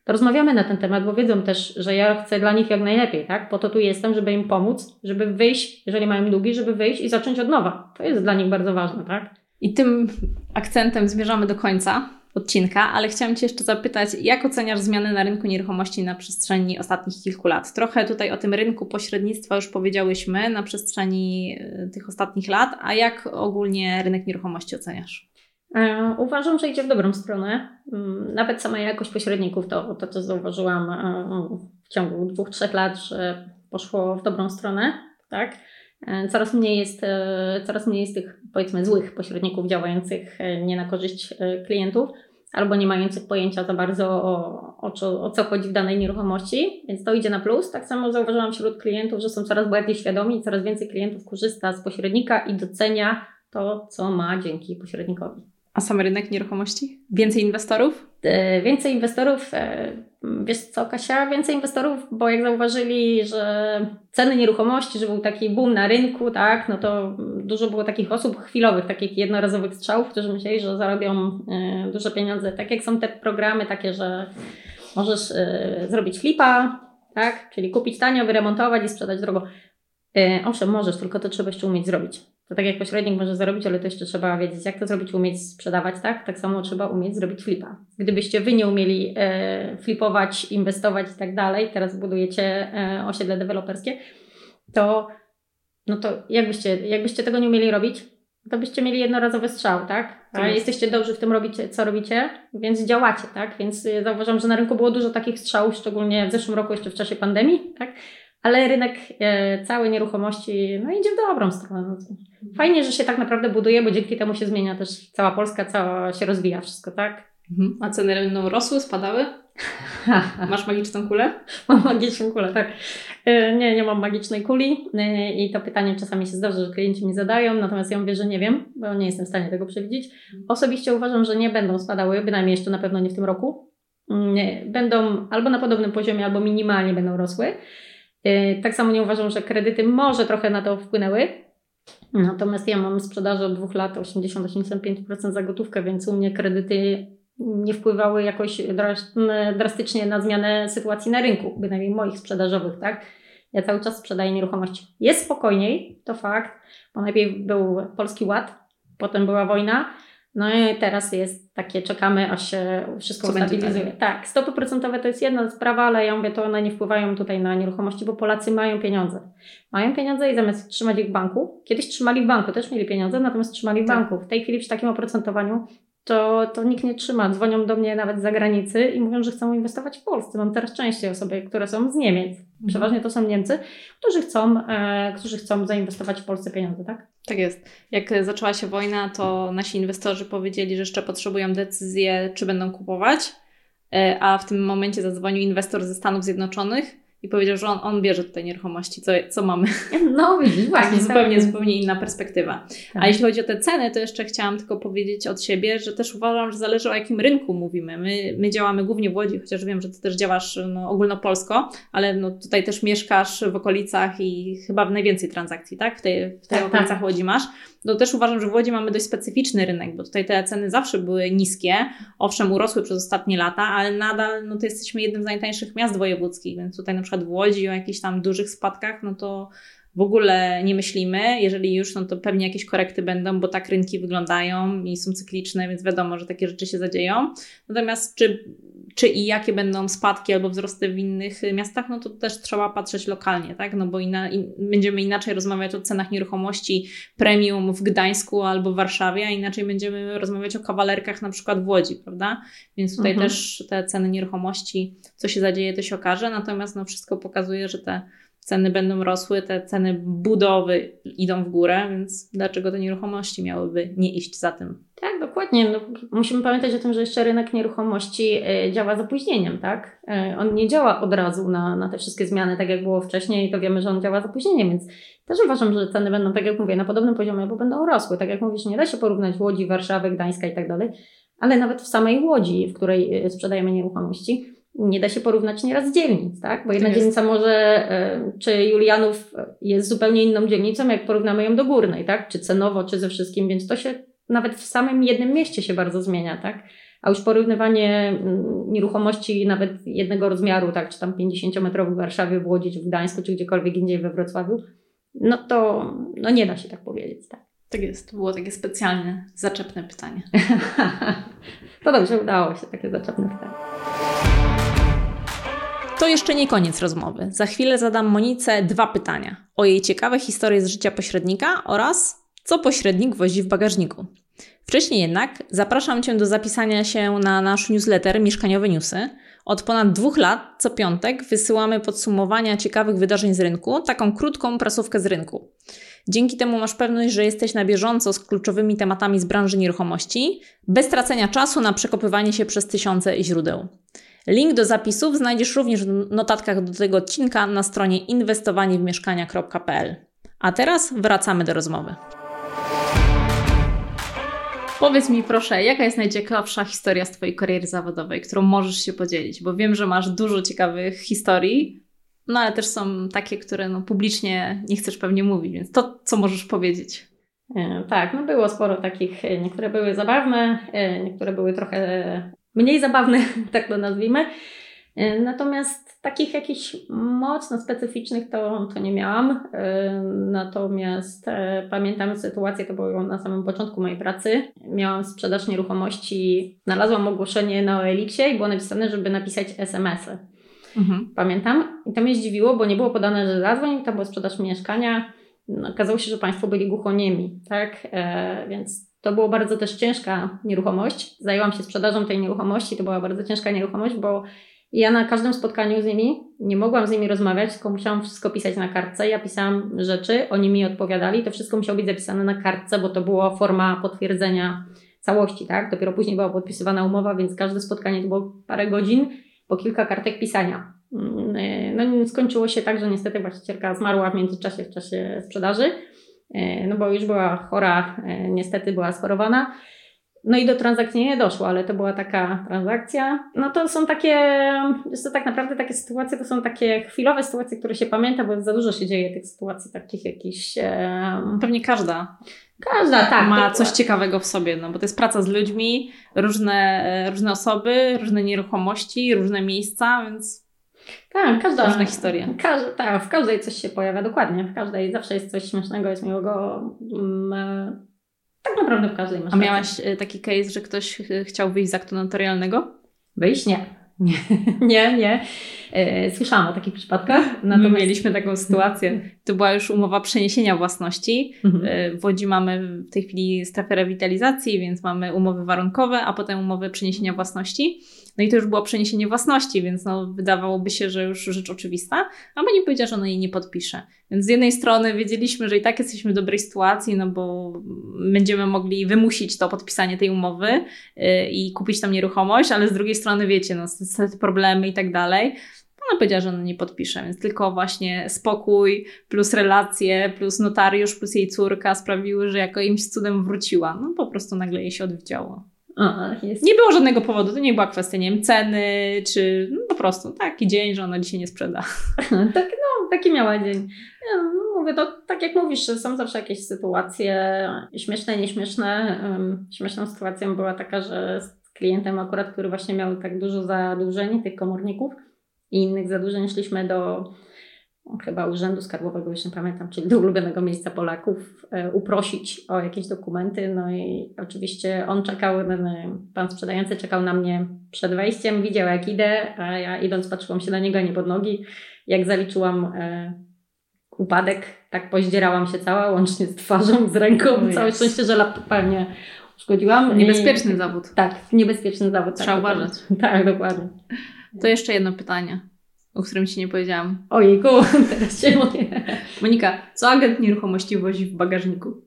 To rozmawiamy na ten temat, bo wiedzą też, że ja chcę dla nich jak najlepiej, tak? Po to tu jestem, żeby im pomóc, żeby wyjść, jeżeli mają długi, żeby wyjść i zacząć od nowa. To jest dla nich bardzo ważne, tak? I tym akcentem zmierzamy do końca odcinka, ale chciałam Cię jeszcze zapytać, jak oceniasz zmiany na rynku nieruchomości na przestrzeni ostatnich kilku lat? Trochę tutaj o tym rynku pośrednictwa już powiedziałyśmy na przestrzeni e, tych ostatnich lat, a jak ogólnie rynek nieruchomości oceniasz? E, uważam, że idzie w dobrą stronę. Mm, nawet sama jakość pośredników, to, to co zauważyłam e, w ciągu dwóch, trzech lat, że poszło w dobrą stronę, tak? Coraz mniej jest, coraz mniej jest tych, powiedzmy, złych pośredników działających nie na korzyść klientów albo nie mających pojęcia za bardzo o, o, co, o co chodzi w danej nieruchomości, więc to idzie na plus. Tak samo zauważyłam wśród klientów, że są coraz bardziej świadomi i coraz więcej klientów korzysta z pośrednika i docenia to, co ma dzięki pośrednikowi. A sam rynek nieruchomości? Więcej inwestorów? E, więcej inwestorów, e, wiesz co Kasia, więcej inwestorów, bo jak zauważyli, że ceny nieruchomości, że był taki boom na rynku, tak, no to dużo było takich osób chwilowych, takich jednorazowych strzałów, którzy myśleli, że zarobią e, duże pieniądze. Tak jak są te programy takie, że możesz zrobić flipa, tak, czyli kupić tanio, wyremontować i sprzedać drogo. Owszem, możesz, tylko to trzeba jeszcze umieć zrobić. To tak jak pośrednik może zarobić, ale to jeszcze trzeba wiedzieć, jak to zrobić, umieć sprzedawać, tak? Tak samo trzeba umieć zrobić flipa. Gdybyście wy nie umieli e, flipować, inwestować i tak dalej, teraz budujecie e, osiedle deweloperskie, to no to jakbyście, jakbyście tego nie umieli robić, to byście mieli jednorazowy strzał, tak? A jesteście dobrzy w tym robicie, co robicie, więc działacie, tak? Więc e, zauważam, że na rynku było dużo takich strzałów, szczególnie w zeszłym roku jeszcze w czasie pandemii, tak? Ale rynek e, cały nieruchomości no, idzie w dobrą stronę. No fajnie, że się tak naprawdę buduje, bo dzięki temu się zmienia też cała Polska, cała się rozwija wszystko, tak? Mhm. A ceny będą rosły, spadały? Masz magiczną kulę? Mam magiczną kulę, tak. E, nie, nie mam magicznej kuli e, i to pytanie czasami się zdarza, że klienci mi zadają, natomiast ja mówię, że nie wiem, bo nie jestem w stanie tego przewidzieć. Osobiście uważam, że nie będą spadały, bynajmniej jeszcze na pewno nie w tym roku. Nie, będą albo na podobnym poziomie, albo minimalnie będą rosły. E, tak samo nie uważam, że kredyty może trochę na to wpłynęły, Natomiast ja mam sprzedaży od dwóch lat 80-85% za gotówkę, więc u mnie kredyty nie wpływały jakoś drastycznie na zmianę sytuacji na rynku, bynajmniej moich sprzedażowych, tak? Ja cały czas sprzedaję nieruchomości. Jest spokojniej, to fakt, bo najpierw był Polski Ład, potem była wojna, no i teraz jest takie, czekamy aż się wszystko ustabilizuje. Tak, stopy procentowe to jest jedna sprawa, ale ja mówię, to one nie wpływają tutaj na nieruchomości, bo Polacy mają pieniądze. Mają pieniądze i zamiast trzymać ich w banku, kiedyś trzymali w banku, też mieli pieniądze, natomiast trzymali w tak. banku. W tej chwili przy takim oprocentowaniu to, to nikt nie trzyma. Dzwonią do mnie nawet z zagranicy i mówią, że chcą inwestować w Polsce. Mam teraz częściej osoby, które są z Niemiec. Mhm. Przeważnie to są Niemcy, którzy chcą, e, którzy chcą zainwestować w Polsce pieniądze, tak? Tak jest. Jak zaczęła się wojna, to nasi inwestorzy powiedzieli, że jeszcze potrzebują decyzję, czy będą kupować, e, a w tym momencie zadzwonił inwestor ze Stanów Zjednoczonych i powiedział, że on, on bierze tutaj nieruchomości, co, co mamy. No widzisz, właśnie. Tak, zupełnie, zupełnie inna perspektywa. Tak. A jeśli chodzi o te ceny, to jeszcze chciałam tylko powiedzieć od siebie, że też uważam, że zależy o jakim rynku mówimy. My, my działamy głównie w Łodzi, chociaż wiem, że Ty też działasz no, ogólnopolsko, ale no, tutaj też mieszkasz w okolicach i chyba w najwięcej transakcji, tak? W tej, w tej tak, okolicach tak. Łodzi masz no też uważam, że w Łodzi mamy dość specyficzny rynek, bo tutaj te ceny zawsze były niskie, owszem urosły przez ostatnie lata, ale nadal no to jesteśmy jednym z najtańszych miast wojewódzkich, więc tutaj na przykład w Łodzi o jakichś tam dużych spadkach, no to w ogóle nie myślimy. Jeżeli już, no to pewnie jakieś korekty będą, bo tak rynki wyglądają i są cykliczne, więc wiadomo, że takie rzeczy się zadzieją. Natomiast czy czy i jakie będą spadki albo wzrosty w innych miastach, no to też trzeba patrzeć lokalnie, tak? No bo inna, in, będziemy inaczej rozmawiać o cenach nieruchomości premium w Gdańsku albo w Warszawie, a inaczej będziemy rozmawiać o kawalerkach na przykład w Łodzi, prawda? Więc tutaj mhm. też te ceny nieruchomości, co się zadzieje, to się okaże, natomiast no wszystko pokazuje, że te ceny będą rosły, te ceny budowy idą w górę, więc dlaczego te nieruchomości miałyby nie iść za tym? Tak, dokładnie. No, musimy pamiętać o tym, że jeszcze rynek nieruchomości y, działa z opóźnieniem, tak? Y, on nie działa od razu na, na te wszystkie zmiany, tak jak było wcześniej, to wiemy, że on działa z opóźnieniem, więc też uważam, że ceny będą, tak jak mówię, na podobnym poziomie, bo będą rosły. Tak jak mówisz, nie da się porównać Łodzi, Warszawy, Gdańska i tak dalej, ale nawet w samej Łodzi, w której y, sprzedajemy nieruchomości, nie da się porównać nieraz dzielnic, tak? Bo jedna tak dzielnica może, e, czy Julianów jest zupełnie inną dzielnicą, jak porównamy ją do górnej, tak? Czy cenowo, czy ze wszystkim, więc to się nawet w samym jednym mieście się bardzo zmienia, tak? A już porównywanie mm, nieruchomości nawet jednego rozmiaru, tak? Czy tam 50-metrowych w Warszawie, w Łodzi, w Gdańsku, czy gdziekolwiek indziej we Wrocławiu, no to no nie da się tak powiedzieć, tak? Tak jest, to było takie specjalne, zaczepne pytanie. to dobrze, udało się takie zaczepne pytanie. To jeszcze nie koniec rozmowy. Za chwilę zadam Monice dwa pytania o jej ciekawe historie z życia pośrednika oraz co pośrednik wozi w bagażniku. Wcześniej jednak zapraszam Cię do zapisania się na nasz newsletter Mieszkaniowe Newsy. Od ponad dwóch lat co piątek wysyłamy podsumowania ciekawych wydarzeń z rynku, taką krótką prasówkę z rynku. Dzięki temu masz pewność, że jesteś na bieżąco z kluczowymi tematami z branży nieruchomości, bez tracenia czasu na przekopywanie się przez tysiące źródeł. Link do zapisów znajdziesz również w notatkach do tego odcinka na stronie inwestowaniewmieszkania.pl. A teraz wracamy do rozmowy. Powiedz mi proszę, jaka jest najciekawsza historia z Twojej kariery zawodowej, którą możesz się podzielić? Bo wiem, że masz dużo ciekawych historii, no ale też są takie, które no, publicznie nie chcesz pewnie mówić, więc to, co możesz powiedzieć? E, tak, no było sporo takich, e, niektóre były zabawne, e, niektóre były trochę mniej zabawne, tak to nazwijmy. E, natomiast takich jakichś mocno specyficznych to, to nie miałam. E, natomiast e, pamiętam sytuację, to było na samym początku mojej pracy. Miałam sprzedaż nieruchomości, znalazłam ogłoszenie na OLX-ie i było napisane, żeby napisać SMS-y. Mhm. Pamiętam. I to mnie zdziwiło, bo nie było podane, że zadzwoń, to była sprzedaż mieszkania. No, okazało się, że Państwo byli głuchoniemi, tak? E, więc to było bardzo też ciężka nieruchomość. Zajęłam się sprzedażą tej nieruchomości, to była bardzo ciężka nieruchomość, bo ja na każdym spotkaniu z nimi nie mogłam z nimi rozmawiać, tylko musiałam wszystko pisać na kartce. Ja pisałam rzeczy, oni mi odpowiadali, to wszystko musiało być zapisane na kartce, bo to była forma potwierdzenia całości, tak? Dopiero później była podpisywana umowa, więc każde spotkanie to było parę godzin. po kilka kartek pisania. Mm, no, skończyło się tak, że niestety właścicielka zmarła w międzyczasie, w czasie sprzedaży, no bo już była chora, niestety była schorowana. No i do transakcji nie doszło, ale to była taka transakcja. No to są takie, jest to tak naprawdę takie sytuacje, to są takie chwilowe sytuacje, które się pamięta, bo za dużo się dzieje tych sytuacji takich jakichś. E... Pewnie każda. Każda, tak. Ma coś ciekawego w sobie, no bo to jest praca z ludźmi, różne, e, różne osoby, różne nieruchomości, różne miejsca, więc. Tak, każda. Różne historie. Każda, tak, w każdej coś się pojawia, dokładnie. W każdej zawsze jest coś śmiesznego, jest miłego. Mm, tak naprawdę w każdej masz A miałaś e, taki case, że ktoś e, chciał wyjść z aktu notarialnego? Wyjść? Nie. Nie, nie, nie. E, słyszałam o takich przypadkach. Natomiast... My mieliśmy taką sytuację. To była już umowa przeniesienia własności. Mhm. W Łodzi mamy w tej chwili strefę rewitalizacji, więc mamy umowy warunkowe, a potem umowy przeniesienia własności. No i to już było przeniesienie własności, więc no, wydawałoby się, że już rzecz oczywista, a pani powiedziała, że ona jej nie podpisze. Więc z jednej strony wiedzieliśmy, że i tak jesteśmy w dobrej sytuacji, no bo będziemy mogli wymusić to podpisanie tej umowy yy, i kupić tam nieruchomość, ale z drugiej strony wiecie, no te problemy i tak dalej. Ona powiedziała, że ona nie podpisze, więc tylko właśnie spokój, plus relacje, plus notariusz, plus jej córka sprawiły, że jakimś cudem wróciła. No po prostu nagle jej się odwiedziało. A. Nie było żadnego powodu, to nie była kwestia, nie wiem, ceny, czy no, po prostu taki dzień, że ona dzisiaj nie sprzeda. tak, no, taki miała dzień. Ja, no, mówię, to tak jak mówisz, są zawsze jakieś sytuacje śmieszne, nieśmieszne. Um, śmieszną sytuacją była taka, że z klientem akurat, który właśnie miał tak dużo zadłużeń, tych komorników i innych zadłużeń, szliśmy do chyba Urzędu Skarbowego, już nie pamiętam, czyli do ulubionego miejsca Polaków, e, uprosić o jakieś dokumenty. No i oczywiście on czekał, pan sprzedający czekał na mnie przed wejściem, widział jak idę, a ja idąc patrzyłam się na niego, nie pod nogi. Jak zaliczyłam e, upadek, tak pozdzierałam się cała, łącznie z twarzą, z ręką. Oh, Całe szczęście, że laptopa nie uszkodziłam. Niebezpieczny I, zawód. Tak, niebezpieczny zawód. Trzeba tak, uważać. Tak, dokładnie. To jeszcze jedno pytanie o którym Ci nie powiedziałam. Ojejku, teraz się mówię. Monika, co agent nieruchomości wozi w bagażniku?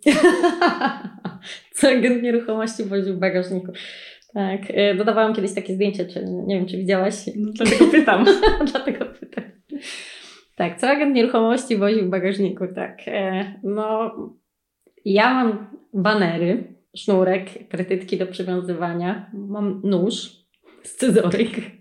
co agent nieruchomości wozi w bagażniku? Tak, e, dodawałam kiedyś takie zdjęcie, czy nie wiem, czy widziałaś? No, dlatego pytam. dlatego pytam. Tak, co agent nieruchomości wozi w bagażniku? Tak, e, no ja mam banery, sznurek, kretytki do przywiązywania, mam nóż, scyzoryk,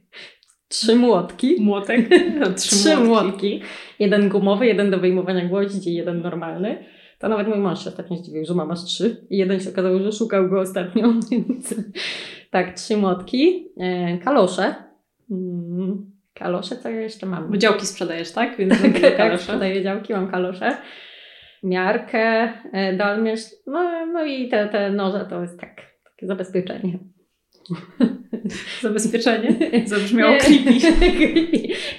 trzy młotki. Młotek? trzy, trzy młotki. młotki. Jeden gumowy, jeden do wyjmowania gwoździ jeden normalny. To nawet mój mąż się ostatnio zdziwił, że mama z trzy. I jeden się okazało, że szukał go ostatnio. Więc tak, trzy młotki. E, kalosze. Mm, kalosze, co ja jeszcze mam? Bo działki sprzedajesz, tak? Więc tak, sprzedaję działki, mam kalosze. Miarkę, e, dolmierz, no, no i te, te noże to jest tak, takie zabezpieczenie. Zabezpieczenie? Zabrzmiało nie.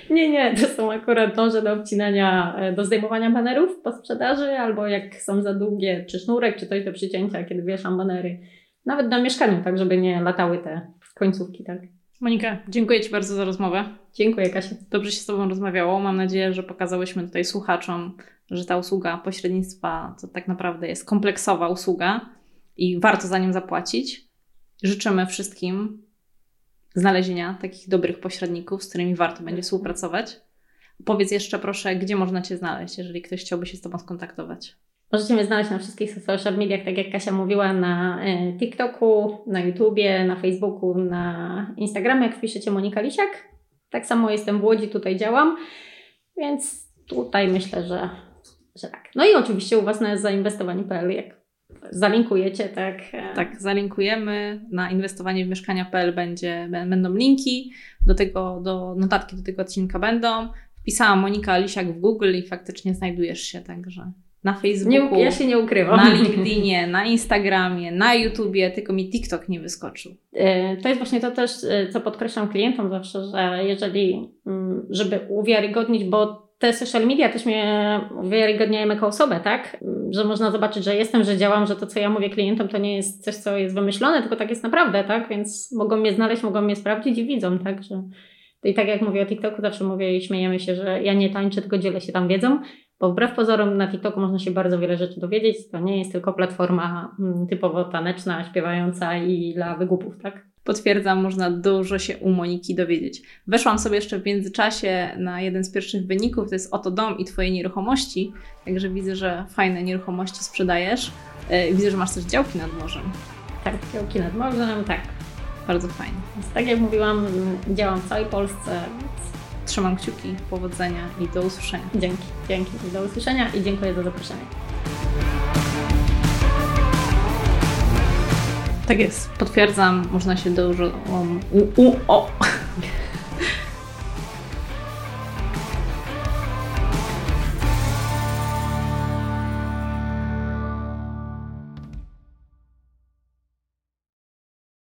nie, nie, to są akurat noże do obcinania, e, do zdejmowania banerów po sprzedaży, albo jak są za długie, czy sznurek, czy coś do przycięcia, kiedy wieszam banery. Nawet na mieszkaniu, tak żeby nie latały te końcówki, tak. Monika, dziękuję Ci bardzo za rozmowę. Dziękuję, Kasia. Dobrze się z Tobą rozmawiało. Mam nadzieję, że pokazałyśmy tutaj słuchaczom, że ta usługa pośrednictwa to tak naprawdę jest kompleksowa usługa i warto za nią zapłacić. Życzymy wszystkim znalezienia takich dobrych pośredników, z którymi warto będzie współpracować. Powiedz jeszcze proszę, gdzie można Cię znaleźć, jeżeli ktoś chciałby się z Tobą skontaktować. Możecie mnie znaleźć na wszystkich social mediach, tak jak Kasia mówiła, na e, TikToku, na YouTubie, na Facebooku, na Instagramie, jak wpiszecie Monika Lisiak. Tak samo jestem w Łodzi, tutaj działam, więc tutaj myślę, że, że tak. No i oczywiście u Was na zainwestowanie.pl, jak Zalinkujecie, tak? Tak, zalinkujemy. Na inwestowanie w mieszkania.pl będzie, będą linki do tego, do notatki do tego odcinka będą. Wpisałam Monika Lisiak w Google i faktycznie znajdujesz się, także na Facebooku. Nie, ja się nie ukrywam. Na LinkedInie, na Instagramie, na YouTubie, tylko mi TikTok nie wyskoczył. E, to jest właśnie to też, e, co podkreślam klientom zawsze, że jeżeli, mm, żeby uwiarygodnić, bo te social media też mnie uwiarygodniają jako osobę, tak? Że można zobaczyć, że jestem, że działam, że to, co ja mówię klientom, to nie jest coś, co jest wymyślone, tylko tak jest naprawdę, tak? Więc mogą mnie znaleźć, mogą mnie sprawdzić i widzą, tak? Że... I tak jak mówię o TikToku, zawsze mówię i śmiejemy się, że ja nie tańczę, tylko dzielę się tam wiedzą. Bo wbrew pozorom na TikToku można się bardzo wiele rzeczy dowiedzieć. To nie jest tylko platforma mm, typowo taneczna, śpiewająca i dla wygupów, tak? Potwierdzam, można dużo się u Moniki dowiedzieć. Weszłam sobie jeszcze w międzyczasie na jeden z pierwszych wyników, to jest Oto Dom i Twoje nieruchomości. Także widzę, że fajne nieruchomości sprzedajesz. E, widzę, że masz też działki nad morzem. Tak, działki nad morzem, tak. Bardzo fajnie. Więc tak jak mówiłam, działam w całej Polsce. Trzymam kciuki, powodzenia i do usłyszenia. Dzięki, dzięki do usłyszenia i dziękuję za zaproszenie. Tak jest, potwierdzam, można się dużo. Um, u, u, o.